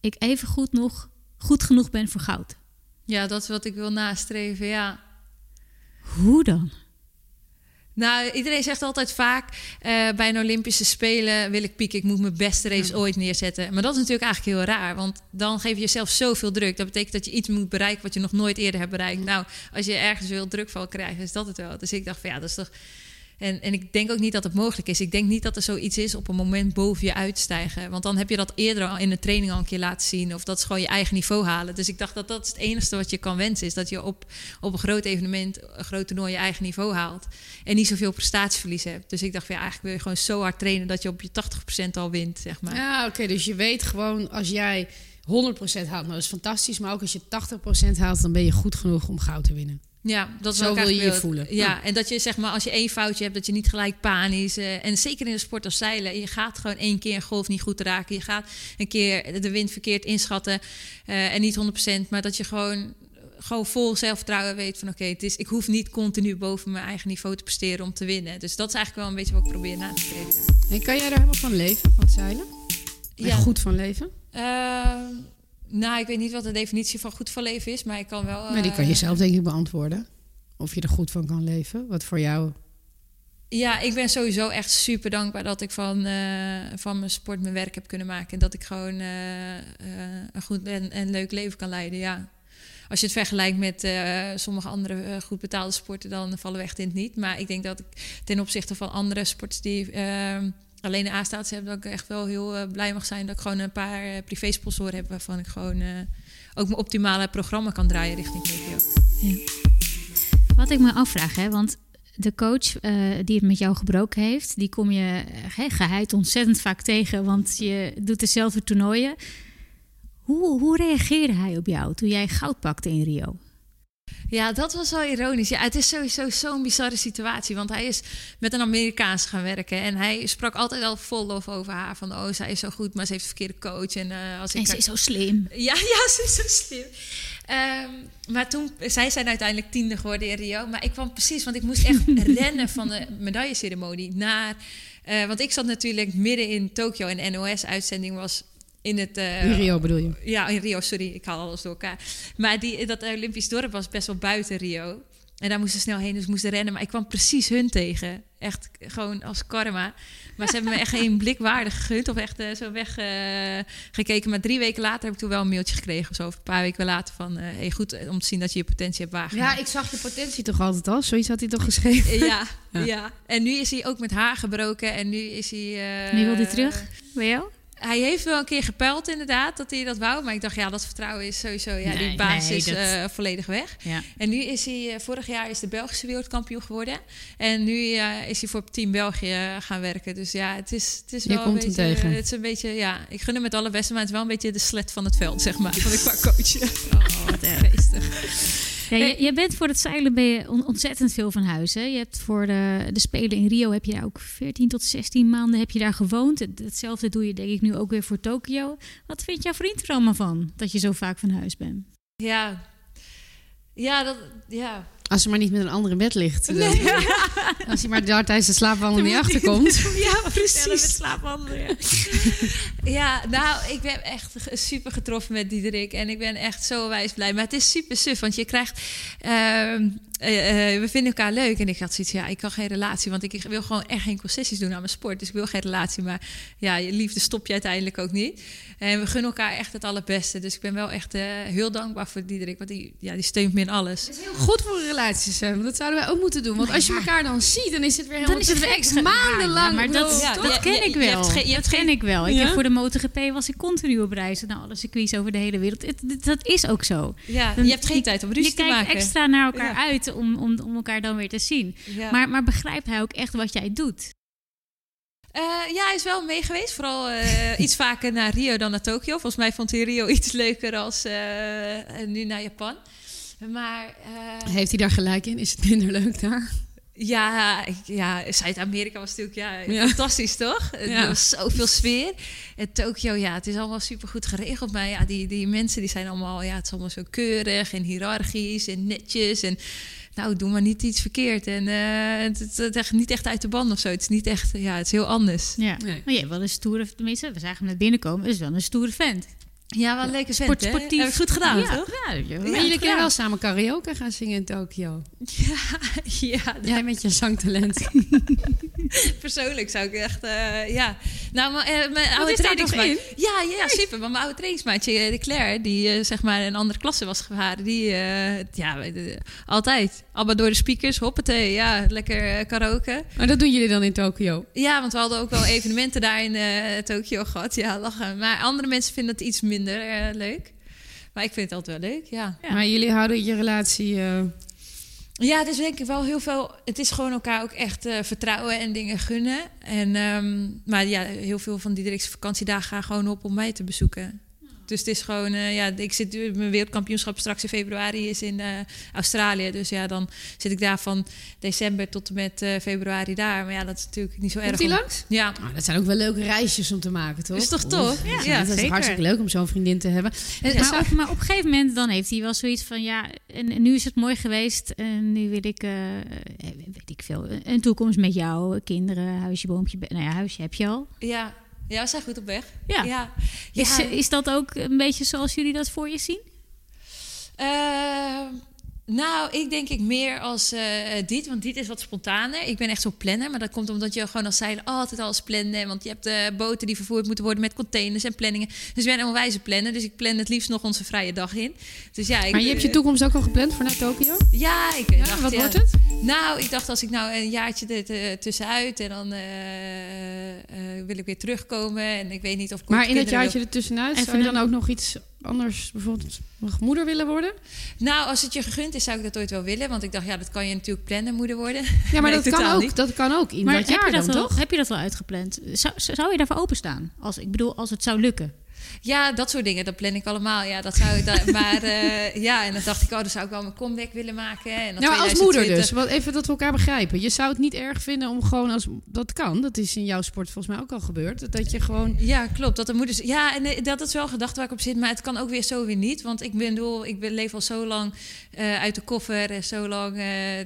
B: ik even goed nog goed genoeg ben voor goud.
C: Ja, dat is wat ik wil nastreven, ja.
B: Hoe dan?
C: Nou, iedereen zegt altijd vaak uh, bij een Olympische Spelen wil ik pieken. Ik moet mijn beste race ooit neerzetten. Maar dat is natuurlijk eigenlijk heel raar. Want dan geef je jezelf zoveel druk. Dat betekent dat je iets moet bereiken wat je nog nooit eerder hebt bereikt. Nou, als je ergens veel druk van krijgt, is dat het wel. Dus ik dacht van ja, dat is toch en, en ik denk ook niet dat het mogelijk is. Ik denk niet dat er zoiets is op een moment boven je uitstijgen. Want dan heb je dat eerder al in de training al een keer laten zien. Of dat is gewoon je eigen niveau halen. Dus ik dacht dat dat het enige wat je kan wensen is. Dat je op, op een groot evenement, een groot toernooi, je eigen niveau haalt. En niet zoveel prestatieverlies hebt. Dus ik dacht, ja, eigenlijk wil je gewoon zo hard trainen dat je op je 80% al wint, zeg maar.
A: Ja, oké. dus je weet gewoon als jij 100% haalt, nou dat is fantastisch. Maar ook als je 80% haalt, dan ben je goed genoeg om goud te winnen.
C: Ja, dat
A: Zo wil je je voelen.
C: Ja, en dat je zeg maar als je één foutje hebt, dat je niet gelijk panisch. Uh, en zeker in de sport als zeilen, je gaat gewoon één keer een golf niet goed raken. Je gaat een keer de wind verkeerd inschatten uh, en niet 100%, maar dat je gewoon gewoon vol zelfvertrouwen weet van oké, het is ik hoef niet continu boven mijn eigen niveau te presteren om te winnen. Dus dat is eigenlijk wel een beetje wat ik probeer na te streven.
A: En kan jij daar helemaal van leven, van zeilen? ja. goed van leven?
C: Uh, nou, ik weet niet wat de definitie van goed van leven is, maar ik kan wel.
A: Maar die kan je eh, zelf denk ik beantwoorden. Of je er goed van kan leven. Wat voor jou.
C: Ja, ik ben sowieso echt super dankbaar dat ik van, uh, van mijn sport mijn werk heb kunnen maken. En dat ik gewoon uh, een goed en, en leuk leven kan leiden. Ja. Als je het vergelijkt met sommige andere goed betaalde sporten, dan vallen we echt in het niet. Maar ik denk dat ik ten opzichte van andere sporten die alleen de A-status heb, dat ik echt wel heel uh, blij mag zijn dat ik gewoon een paar uh, privé-sponsoren heb waarvan ik gewoon uh, ook mijn optimale programma kan draaien richting KPO. Ja.
B: Wat ik me afvraag, hè, want de coach die het met jou gebroken heeft, die kom je uh, geheid ontzettend vaak tegen, want je doet dezelfde toernooien. Hoe, hoe reageerde hij op jou toen jij goud pakte in Rio?
C: Ja, dat was wel ironisch. Ja, het is sowieso zo'n bizarre situatie. Want hij is met een Amerikaans gaan werken. En hij sprak altijd al vol lof over haar. Van, oh, zij is zo goed, maar ze heeft een verkeerde coach. En, uh, als
B: en ik ze is zo slim.
C: Ja, ja, ze is zo slim. Um, maar toen, zij zijn uiteindelijk tiende geworden in Rio. Maar ik kwam precies, want ik moest echt rennen van de medailleceremonie naar... Uh, want ik zat natuurlijk midden in Tokio en de NOS-uitzending was in het... Uh,
A: in Rio bedoel je?
C: Ja, in Rio, sorry, ik haal alles door elkaar. Maar die, dat Olympisch dorp was best wel buiten Rio. En daar moesten snel heen, dus moesten rennen. Maar ik kwam precies hun tegen. Echt gewoon als karma. Maar ze hebben me echt geen blik waardig gegund of echt uh, zo weggekeken. Uh, maar drie weken later heb ik toen wel een mailtje gekregen. Of zo, of een paar weken later van... Uh, hey, goed om te zien dat je je potentie hebt waargemaakt.
A: Ja, ik zag je potentie toch altijd al? Zoiets had hij toch geschreven?
C: ja, ja, ja. En nu is hij ook met haar gebroken. En nu is hij...
B: nu wil hij terug bij jou?
C: Hij heeft wel een keer gepeld inderdaad dat hij dat wou. Maar ik dacht, ja, dat vertrouwen is sowieso... Ja, die basis nee, uh, volledig weg. Ja. En nu is hij... Uh, vorig jaar is de Belgische wereldkampioen geworden. En nu uh, is hij voor Team België gaan werken. Dus ja, het is, het is wel een beetje... Het is een beetje... Ja, ik gun hem met alle beste, maar het is wel een beetje de slet van het veld, zeg maar. Van ik qua coachen. Oh, wat erg.
B: Ja, je, je, bent voor het zeilen ben je ontzettend veel van huis. Hè? Je hebt voor de, de Spelen in Rio heb je daar ook 14 tot 16 maanden heb je daar gewoond. Hetzelfde doe je denk ik nu ook weer voor Tokio. Wat vindt jouw vriend er allemaal van dat je zo vaak van huis bent?
C: Ja, ja, dat, ja.
A: Als ze maar niet met een andere bed ligt. Als hij maar daar tijdens de slaapwandel niet achterkomt.
C: Ja, precies.
B: Met slaapwandelen. Ja.
C: Ja, nou, ik ben echt super getroffen met Diederik. En ik ben echt zo wijs blij. Maar het is super suf, want je krijgt... ehm, eh, eh, we vinden elkaar leuk. En ik had zoiets, ja, ik kan geen relatie. Want ik wil gewoon echt geen concessies doen aan mijn sport. Dus ik wil geen relatie. Maar ja, je liefde stop je uiteindelijk ook niet. En we gunnen elkaar echt het allerbeste. Dus ik ben wel echt eh, heel dankbaar voor Diederik. Want die, ja, die steunt me in alles.
A: Het is heel goed voor relaties, hè? Want dat zouden wij ook moeten doen. Want als je elkaar dan ziet, dan is het weer helemaal...
B: Dan is het
A: weer
B: weer
A: extra maandenlang.
B: Ja, maar dat,
C: Ja,
B: dat
C: je-
B: ken
C: je-
B: ik
C: je
B: wel.
C: hebt geen- je hebt
B: dat ken ik wel. Ik
A: Ja?
B: heb voor de MotoGP was ik continu op reis naar alle circuits over de hele wereld. Het- dat is ook zo.
C: Ja,
B: Dan-
C: je hebt geen tijd om ruzie
B: je
C: te
B: kijkt
C: maken.
B: extra naar elkaar
C: Ja.
B: uit om, om, om elkaar dan weer te zien.
C: Ja.
B: Maar, maar begrijpt hij ook echt wat jij doet?
C: Eh, ja, hij is wel mee geweest. Vooral eh, iets vaker naar Rio dan naar Tokio. Volgens mij vond hij Rio iets leuker als eh, nu naar Japan. Maar eh,
A: Heeft hij daar gelijk in? Is het minder leuk daar?
C: ja, ja Zuid-Amerika was natuurlijk ja,
A: Ja.
C: fantastisch, toch?
A: Ja.
C: Er was zoveel sfeer. En Tokio, ja, het is allemaal super goed geregeld. Maar ja, die, die mensen die zijn allemaal, ja, het is allemaal zo keurig en hiërarchisch en netjes. En nou, doe maar niet iets verkeerd. En eh, het, het, het echt niet echt uit de band of zo. Het is niet echt, ja, het is heel anders.
B: Ja.
A: Nee.
B: Maar je hebt wel een stoere, tenminste, we zagen hem net binnenkomen, is wel een stoere vent.
C: Ja, wel een leuke vent,
B: Sport,
C: hè?
B: sportief.
C: Heb goed gedaan,
B: ja,
C: toch?
B: Ja, je-
A: Maar
B: ja,
A: jullie kunnen wel samen karaoke gaan zingen in Tokio.
C: Ja, ja
A: Jij met je zangtalent.
C: persoonlijk zou ik echt, eh, ja. Nou, maar, eh, mijn oude
A: is daar toch
C: trainingsmaat... Ja, ja, ja, super. Maar mijn oude trainingsmaatje, eh, de Claire, die zeg maar in een andere klasse was gevaren, die, eh, ja, altijd. Allemaal door de speakers, hoppatee, ja, lekker karaoke.
A: Maar dat doen jullie dan in Tokio?
C: Ja, want we hadden ook wel evenementen daar in eh, Tokio gehad. Ja, lachen. Maar andere mensen vinden het iets minder eh, leuk. Maar ik vind het altijd wel leuk, ja.
B: Ja.
A: Maar jullie houden je relatie... eh,
C: Ja, het is denk ik wel heel veel. Het is gewoon elkaar ook echt eh, vertrouwen en dingen gunnen. En, ehm, maar ja, heel veel van die directe vakantiedagen gaan gewoon op om mij te bezoeken. Dus het is gewoon, eh, ja, ik zit nu- mijn wereldkampioenschap straks in februari is in eh, Australië. Dus ja, dan zit ik daar van december tot en met eh, februari daar. Maar ja, dat is natuurlijk niet zo erg.
A: Komt die
C: om-
A: langs?
C: Ja,
A: Nou, dat zijn ook wel leuke reisjes om te maken, toch?
C: Is toch tof?
A: Ja,
C: Ja,
A: dat is hartstikke leuk om zo'n vriendin te hebben. En,
B: Maar, maar op een gegeven moment dan heeft hij wel zoiets van ja, en, en nu is het mooi geweest en nu wil ik, weet ik veel, een toekomst met jou, kinderen, huisje, boompje, nou ja, huisje heb je al.
C: ja. Ja, we zijn goed op weg.
B: Ja.
C: ja.
B: Is, is dat ook een beetje zoals jullie dat voor je zien?
C: Eh, nou, ik denk ik meer als eh, dit, want dit is wat spontaner. Ik ben echt zo'n planner, maar dat komt omdat je gewoon als zeiler altijd alles plannen. Want je hebt eh, boten die vervoerd moeten worden met containers en planningen. Dus ik ben een onwijze planner, dus ik plan het liefst nog onze vrije dag in. Dus ja, ik,
A: maar je hebt je toekomst ook al gepland voor naar Tokio?
C: Ja, ik
A: Ja,
C: dacht,
A: wat
C: ja.
A: wordt het?
C: Nou, ik dacht als ik nou een jaartje er tussenuit en dan eh, eh, wil ik weer terugkomen. En ik weet niet of ik
A: Maar in het jaartje ertussenuit,
B: Even
A: zou je dan ook nog iets anders, bijvoorbeeld nog moeder willen worden?
C: Nou, als het je gegund is, zou ik dat ooit wel willen. Want ik dacht, ja, dat kan je natuurlijk plannen, moeder worden.
A: Ja, maar
C: Nee,
A: dat, kan ook,
C: niet.
A: dat kan ook in
B: Maar
A: dat
B: heb,
A: jaar
B: je dat
A: dan,
B: wel,
A: toch?
B: heb je dat wel uitgepland? Zou, zou je daarvoor openstaan? Als, ik bedoel, als het zou lukken.
C: Ja, dat soort dingen, dat plan ik allemaal. Ja, dat zou ik da- maar eh, ja, en dan dacht ik, oh, dan zou ik wel mijn comeback willen maken. En dan
A: Ja, maar als moeder
C: 2020
A: dus. Wat, even dat we elkaar begrijpen. Je zou het niet erg vinden om gewoon als... Dat kan, dat is in jouw sport volgens mij ook al gebeurd. Dat je gewoon...
C: Ja, klopt. Dat de moeders. Ja, en eh, dat is wel gedacht waar ik op zit, maar het kan ook weer zo weer niet. Want ik bedoel, ik ben, leef al zo lang eh, uit de koffer en zo lang.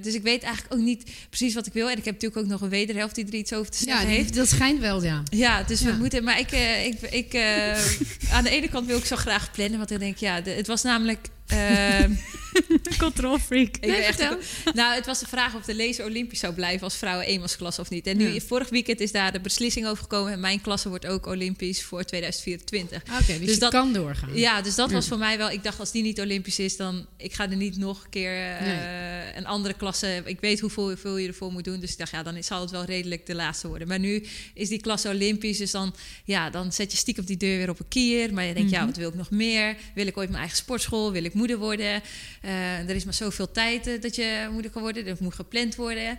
C: dus ik weet eigenlijk ook niet precies wat ik wil. En ik heb natuurlijk ook nog een wederhelft die er iets over te
A: Ja,
C: zeggen heeft.
A: dat schijnt wel, ja.
C: Ja, dus
A: Ja.
C: we moeten. Maar ik, ik, ik aan de ene kant wil ik zo graag plannen, want ik denk, ja, het was namelijk. Eh,
B: Control freak.
C: Ik ben echt, nou, het was de vraag of de laser Olympisch zou blijven als vrouwen eenmansklasse of niet. En nu,
A: Ja.
C: vorig weekend is daar de beslissing over gekomen. En mijn klasse wordt ook Olympisch voor 2024.
A: Oké, dus,
C: Dus dat-
A: kan doorgaan.
C: Ja, dus dat
A: Ja.
C: was voor mij wel. Ik dacht, als die niet Olympisch is, dan ik ga er niet nog een keer eh,
A: Nee.
C: een andere klasse. Ik weet hoeveel, hoeveel je ervoor moet doen. Dus ik dacht, ja, dan zal het wel redelijk de laatste worden. Maar nu is die klasse Olympisch. Dus dan, ja, dan zet je stiekem die deur weer op een kier. Maar je denkt, ja, wat wil ik nog meer? Wil ik ooit mijn eigen sportschool? Wil ik moeder worden? Eh, er is maar zoveel tijd eh, dat je moeder kan worden. Dat moet gepland worden.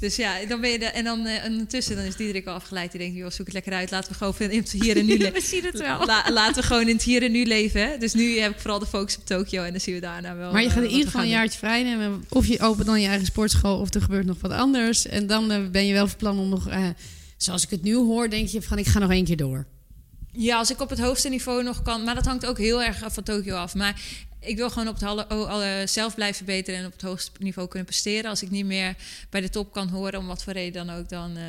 C: Dus ja, dan ben je er. En dan eh, ondertussen dan is Diederik al afgeleid. Die denkt, joh, zoek het lekker uit. Laten we gewoon in het hier en nu leven.
B: We zien het wel.
C: La- laten we gewoon in het hier en nu leven. Hè? Dus nu heb ik vooral de focus op Tokio en dan zien we daarna wel.
A: Maar je gaat in ieder geval een jaartje vrij nemen. Of je opent dan je eigen sportschool of er gebeurt nog wat anders. En dan ben je wel van plan om nog... eh, zoals ik het nu hoor, denk je van ik ga nog één keer door.
C: Ja, als ik op het hoogste niveau nog kan. Maar dat hangt ook heel erg van Tokio af. Maar ik wil gewoon op het alle, alle zelf blijven verbeteren en op het hoogste niveau kunnen presteren. Als ik niet meer bij de top kan horen, om wat voor reden dan ook, dan. Uh...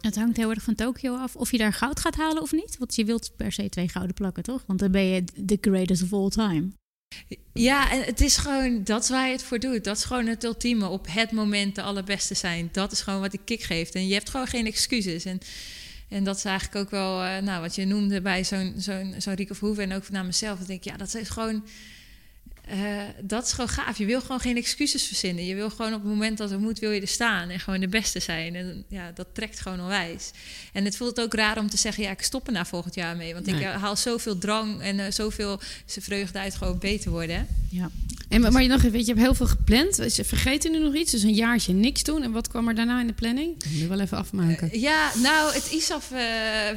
B: Het hangt heel erg van Tokio af of je daar goud gaat halen of niet. Want je wilt per se twee gouden plakken, toch? Want dan ben je the greatest of all time.
C: Ja, en het is gewoon, dat is waar je het voor doet. Dat is gewoon het ultieme. Op het moment de allerbeste zijn. Dat is gewoon wat die kick geeft. En je hebt gewoon geen excuses. En en dat is eigenlijk ook wel, uh, nou, wat je noemde bij zo'n zo'n zo'n Rico Verhoeven en ook naar mezelf. Dan denk ik, ja, dat is gewoon uh, dat is gewoon gaaf. Je wil gewoon geen excuses verzinnen. Je wil gewoon op het moment dat er moet, wil je er staan en gewoon de beste zijn. En ja, dat trekt gewoon onwijs. En het voelt ook raar om te zeggen, ja, ik stop er na volgend jaar mee. Want ik eh, haal zoveel drang en uh, zoveel vreugde uit gewoon beter worden.
A: Ja. En maar je nog weet je, je hebt heel veel gepland. Vergeet nu nog iets? Dus een jaartje niks doen. En wat kwam er daarna in de planning? Ik moet wel even afmaken.
C: ja, nou, het ISAF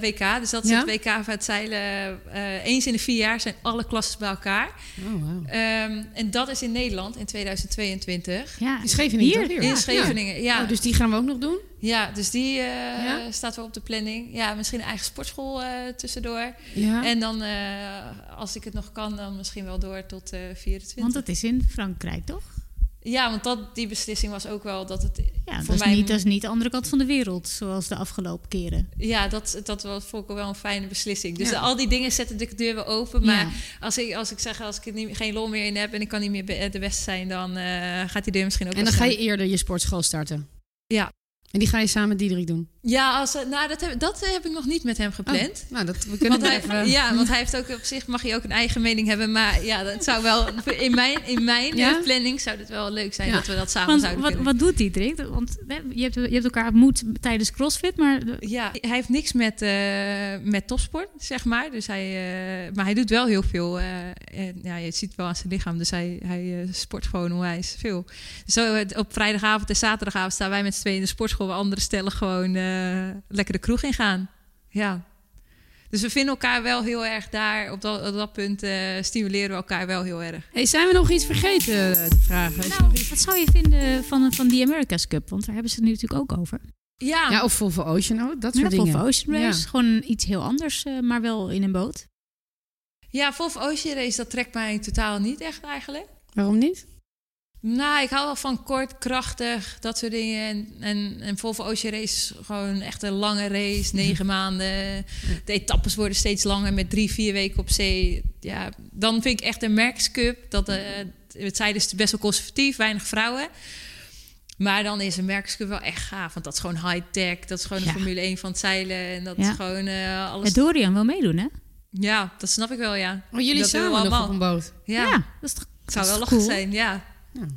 C: WK. Dus dat is het WK van het zeilen. eens in de vier jaar zijn alle klassen bij elkaar. Oh, wow. Um, en dat is in Nederland in 2022.
A: Ja, in Scheveningen.
C: Hier, in Scheveningen, ja.
A: Oh, dus die gaan we ook nog doen?
C: Ja, dus die uh, ja? staat wel op de planning. Ja, misschien een eigen sportschool uh, tussendoor. Ja. En dan, uh, als ik het nog kan, dan misschien wel door tot 24.
B: Want het is in Frankrijk, toch?
C: Ja, want dat, die beslissing was ook wel dat het
B: ja, voor dat mij... Is niet, dat is niet de andere kant van de wereld, zoals de afgelopen keren.
C: Ja, dat, dat was, vond ik wel een fijne beslissing. Dus al die dingen zetten de deur weer open. Maar als, ik, als ik zeg, als ik er niet, geen lol meer in heb... en ik kan niet meer de beste zijn, dan uh, gaat die deur misschien ook
A: En dan ga je eerder je sportschool starten?
C: Ja.
A: En die ga je samen met Diederik doen?
C: Ja, als, nou, dat, heb, dat heb ik nog niet met hem gepland.
A: Oh, nou, dat, we kunnen
C: want hij, Ja, want hij heeft ook op zich, mag je ook een eigen mening hebben. Maar ja, dat zou wel, in mijn, in mijn ja? planning zou het wel leuk zijn dat we dat samen zouden
B: wat,
C: kunnen.
B: Wat doet Diederik? Want je hebt, je hebt elkaar ontmoet tijdens CrossFit, maar...
C: Ja, hij heeft niks met, uh, met topsport, zeg maar. Dus hij, uh, maar hij doet wel heel veel. Uh, en, ja, je ziet wel aan zijn lichaam, dus hij, hij sport gewoon onwijs veel. Zo op vrijdagavond en zaterdagavond staan wij met z'n tweeën in de sportschool... waar andere stellen gewoon lekker de kroeg in gaan. Ja. Dus we vinden elkaar wel heel erg daar. Op dat, op dat punt uh, stimuleren we elkaar wel heel erg.
A: Hey, zijn we nog iets vergeten te vragen?
B: Nou, wat zou je vinden van, van die America's Cup? Want daar hebben ze het nu natuurlijk ook over.
A: Ja, ja of Volvo Ocean ook, dat soort
B: ja,
A: dingen.
B: Volvo Ocean Race, gewoon iets heel anders, uh, maar wel in een boot.
C: Ja, Volvo Ocean Race, dat trekt mij totaal niet echt eigenlijk.
A: Waarom niet?
C: Nou, ik hou wel van kort, krachtig, dat soort dingen. En, en, en Volvo Ocean Race gewoon echt een lange race, negen maanden. De etappes worden steeds langer met drie, vier weken op zee. Ja, dan vind ik echt een Merkscup. Dat, uh, het zijn dus best wel conservatief, weinig vrouwen. Maar dan is een Merkscup wel echt gaaf. Want dat is gewoon high-tech. Dat is gewoon de Formule 1 van het zeilen. En dat is gewoon uh, alles...
B: Het Dorian wil meedoen, hè?
C: Ja, dat snap ik wel, ja.
A: Oh, jullie
C: dat
A: samen nog op een boot?
C: Ja, ja dat is toch... zou wel lachen zijn, ja. Ja.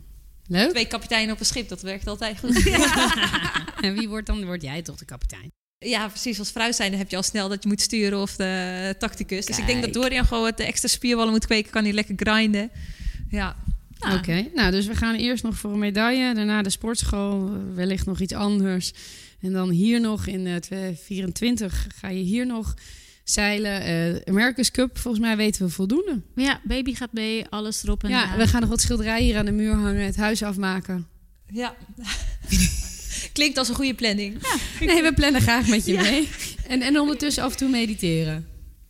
A: Leuk.
C: Twee kapiteinen op een schip, dat werkt altijd goed.
A: en wie wordt dan? Word jij toch de kapitein?
C: Ja, precies. Als vrouw zijn dan heb je al snel dat je moet sturen of de tacticus. Dus ik denk dat Dorian gewoon wat de extra spierballen moet kweken. Kan hij lekker grinden. Ja.
A: Oké, nou dus we gaan eerst nog voor een medaille. Daarna de sportschool, wellicht nog iets anders. En dan hier nog in uh, 2024 ga je hier nog zeilen. Uh, America's Cup, volgens mij weten we voldoende.
B: Ja, baby gaat mee, alles erop en
A: Ja, we gaan nog wat schilderijen hier aan de muur hangen, het huis afmaken.
C: Ja. Klinkt als een goede planning.
A: Ja, nee, we plannen graag met je mee. En, en ondertussen af en toe mediteren.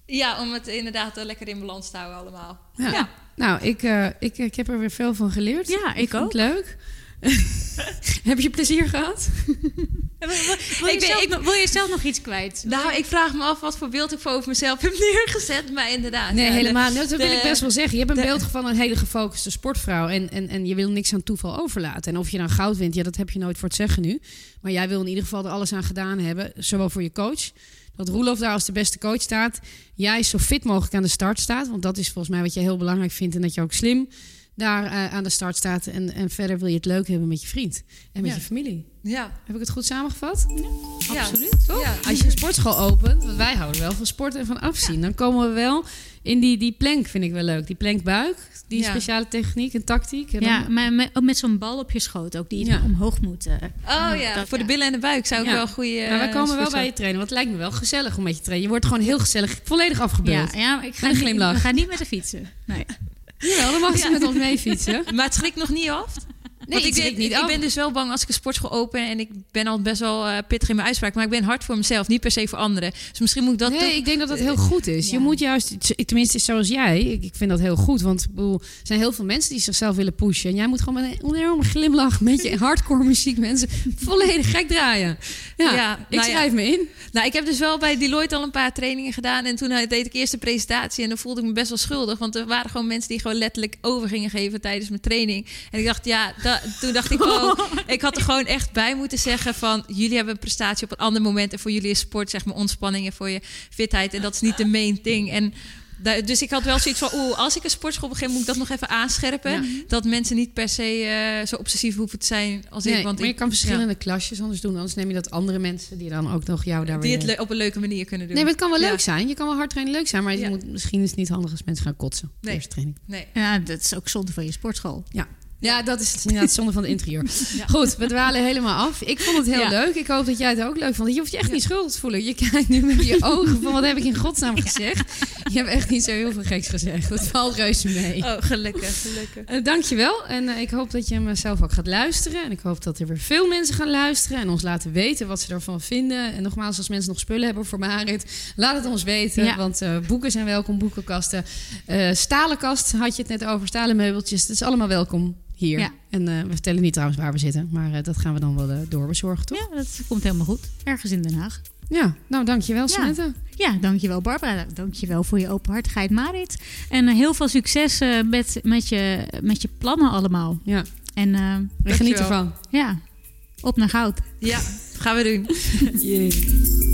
C: Ja, om het inderdaad lekker in balans te houden allemaal.
A: Ja. Nou, ik, uh, ik, ik heb er weer veel van geleerd.
B: Ja, ik, ik ook.
A: leuk. Heb je plezier gehad?
B: wil, je zelf, ik, wil je zelf nog iets kwijt?
C: Nou, ik vraag me af wat voor beeld ik voor over mezelf heb neergezet. Maar inderdaad.
A: Nee, helemaal niet. Dat wil ik best wel zeggen. Je hebt een beeld van een hele gefocuste sportvrouw. En, en, en je wil niks aan toeval overlaten. En of je dan goud wint, ja, dat heb je nooit voor het zeggen nu. Maar jij wil in ieder geval er alles aan gedaan hebben. Zowel voor je coach. Dat Roelof daar als de beste coach staat. Jij zo fit mogelijk aan de start staat. Want dat is volgens mij wat je heel belangrijk vindt. En dat je ook slim daar uh, aan de start staat. En, en verder wil je het leuk hebben met je vriend en met
C: ja.
A: je familie.
C: Ja.
A: Heb ik het goed samengevat?
C: Ja,
A: absoluut. Ja. Als je een sportschool opent, want wij houden wel van sport en van afzien, dan komen we wel in die, die plank, vind ik wel leuk. Die plankbuik, die speciale techniek en tactiek. En
B: ja, dan... maar met, ook met zo'n bal op je schoot ook, die omhoog moet. Uh,
C: oh ja, dat, voor de billen en de buik zou ik wel goede.
A: Maar wij komen wel bij je trainen, want het lijkt me wel gezellig om met je te trainen. Je wordt gewoon heel gezellig, volledig afgebeeld.
B: Ja, ja ik ga, niet, we gaan niet met de fietsen. Nee.
A: Ja, dan mag ze met ons mee fietsen.
C: Maar het schrikt nog niet af?
A: Nee,
C: ik,
A: niet
C: ik ben dus wel bang als ik een sportschool open en ik ben al best wel eh, pittig in mijn uitspraak, maar ik ben hard voor mezelf, niet per se voor anderen. Dus misschien moet ik dat
A: nee,
C: toch...
A: ik denk dat dat heel goed is. Je moet juist, tenminste zoals jij, ik, vind dat heel goed. Want bedoel, er zijn heel veel mensen die zichzelf willen pushen. En jij moet gewoon met een enorme glimlach met je hardcore muziek mensen volledig gek draaien. Ja,
C: Ja,
A: ik
C: nou ja.
A: schrijf me in.
C: Nou, ik heb dus wel bij Deloitte al een paar trainingen gedaan. En toen deed ik eerst de presentatie. En dan voelde ik me best wel schuldig. Want er waren gewoon mensen die gewoon letterlijk over gingen geven tijdens mijn training. En ik dacht, ja, da- toen dacht ik, oh, ik had er gewoon echt bij moeten zeggen van... jullie hebben een prestatie op een ander moment. En voor jullie is sport zeg maar ontspanning en voor je fitheid. En dat is niet de main thing. En dus ik had wel zoiets van, oeh, als ik een sportschool begin... moet ik dat nog even aanscherpen.
A: Ja.
C: Dat mensen niet per se eh, zo obsessief hoeven te zijn als
A: Nee,
C: ik. Want
A: maar je
C: ik,
A: kan verschillende klasjes anders doen. Anders neem je dat andere mensen die dan ook nog jou daar
C: die
A: weer...
C: het op een leuke manier kunnen doen.
A: Nee, maar het kan wel
C: Ja.
A: leuk zijn. Je kan wel hard trainen leuk zijn. Maar je moet, misschien is het niet handig als mensen gaan kotsen. de
C: Nee.
A: Eerste training.
C: Nee.
B: Ja, dat is ook zonde van je sportschool.
A: Ja, dat is het inderdaad zonde van het interieur. Goed, we dwalen helemaal af. Ik vond het heel
B: Ja.
A: leuk. Ik hoop dat jij het ook leuk vond. Je hoeft je echt niet schuldig te voelen. Je kijkt nu met je ogen van wat heb ik in godsnaam gezegd. Je hebt echt niet zo heel veel geks gezegd. Dat valt reuze mee.
C: Oh, gelukkig, gelukkig.
A: Eh, dankjewel. En eh, ik hoop dat je hem zelf ook gaat luisteren. En ik hoop dat er weer veel mensen gaan luisteren. En ons laten weten wat ze ervan vinden. En nogmaals, als mensen nog spullen hebben voor Marit, laat het ons weten.
B: Ja.
A: Want eh, boeken zijn welkom, boekenkasten. Eh stalen kast had je het net over, stalen meubeltjes. Het is allemaal welkom hier.
B: Ja.
A: En eh, we vertellen niet trouwens waar we zitten. Maar eh, dat gaan we dan wel eh, doorbezorgen, toch?
B: Ja, dat komt helemaal goed. Ergens in Den Haag.
A: Ja, nou dankjewel
B: Ja.
A: Samantha.
B: Ja, dankjewel Barbara. Dankjewel voor je openhartigheid Marit. En heel veel succes eh, met, met, je, met je plannen allemaal.
A: Ja,
B: En eh,
A: geniet ervan.
B: ja, op naar goud.
C: Ja, gaan we doen.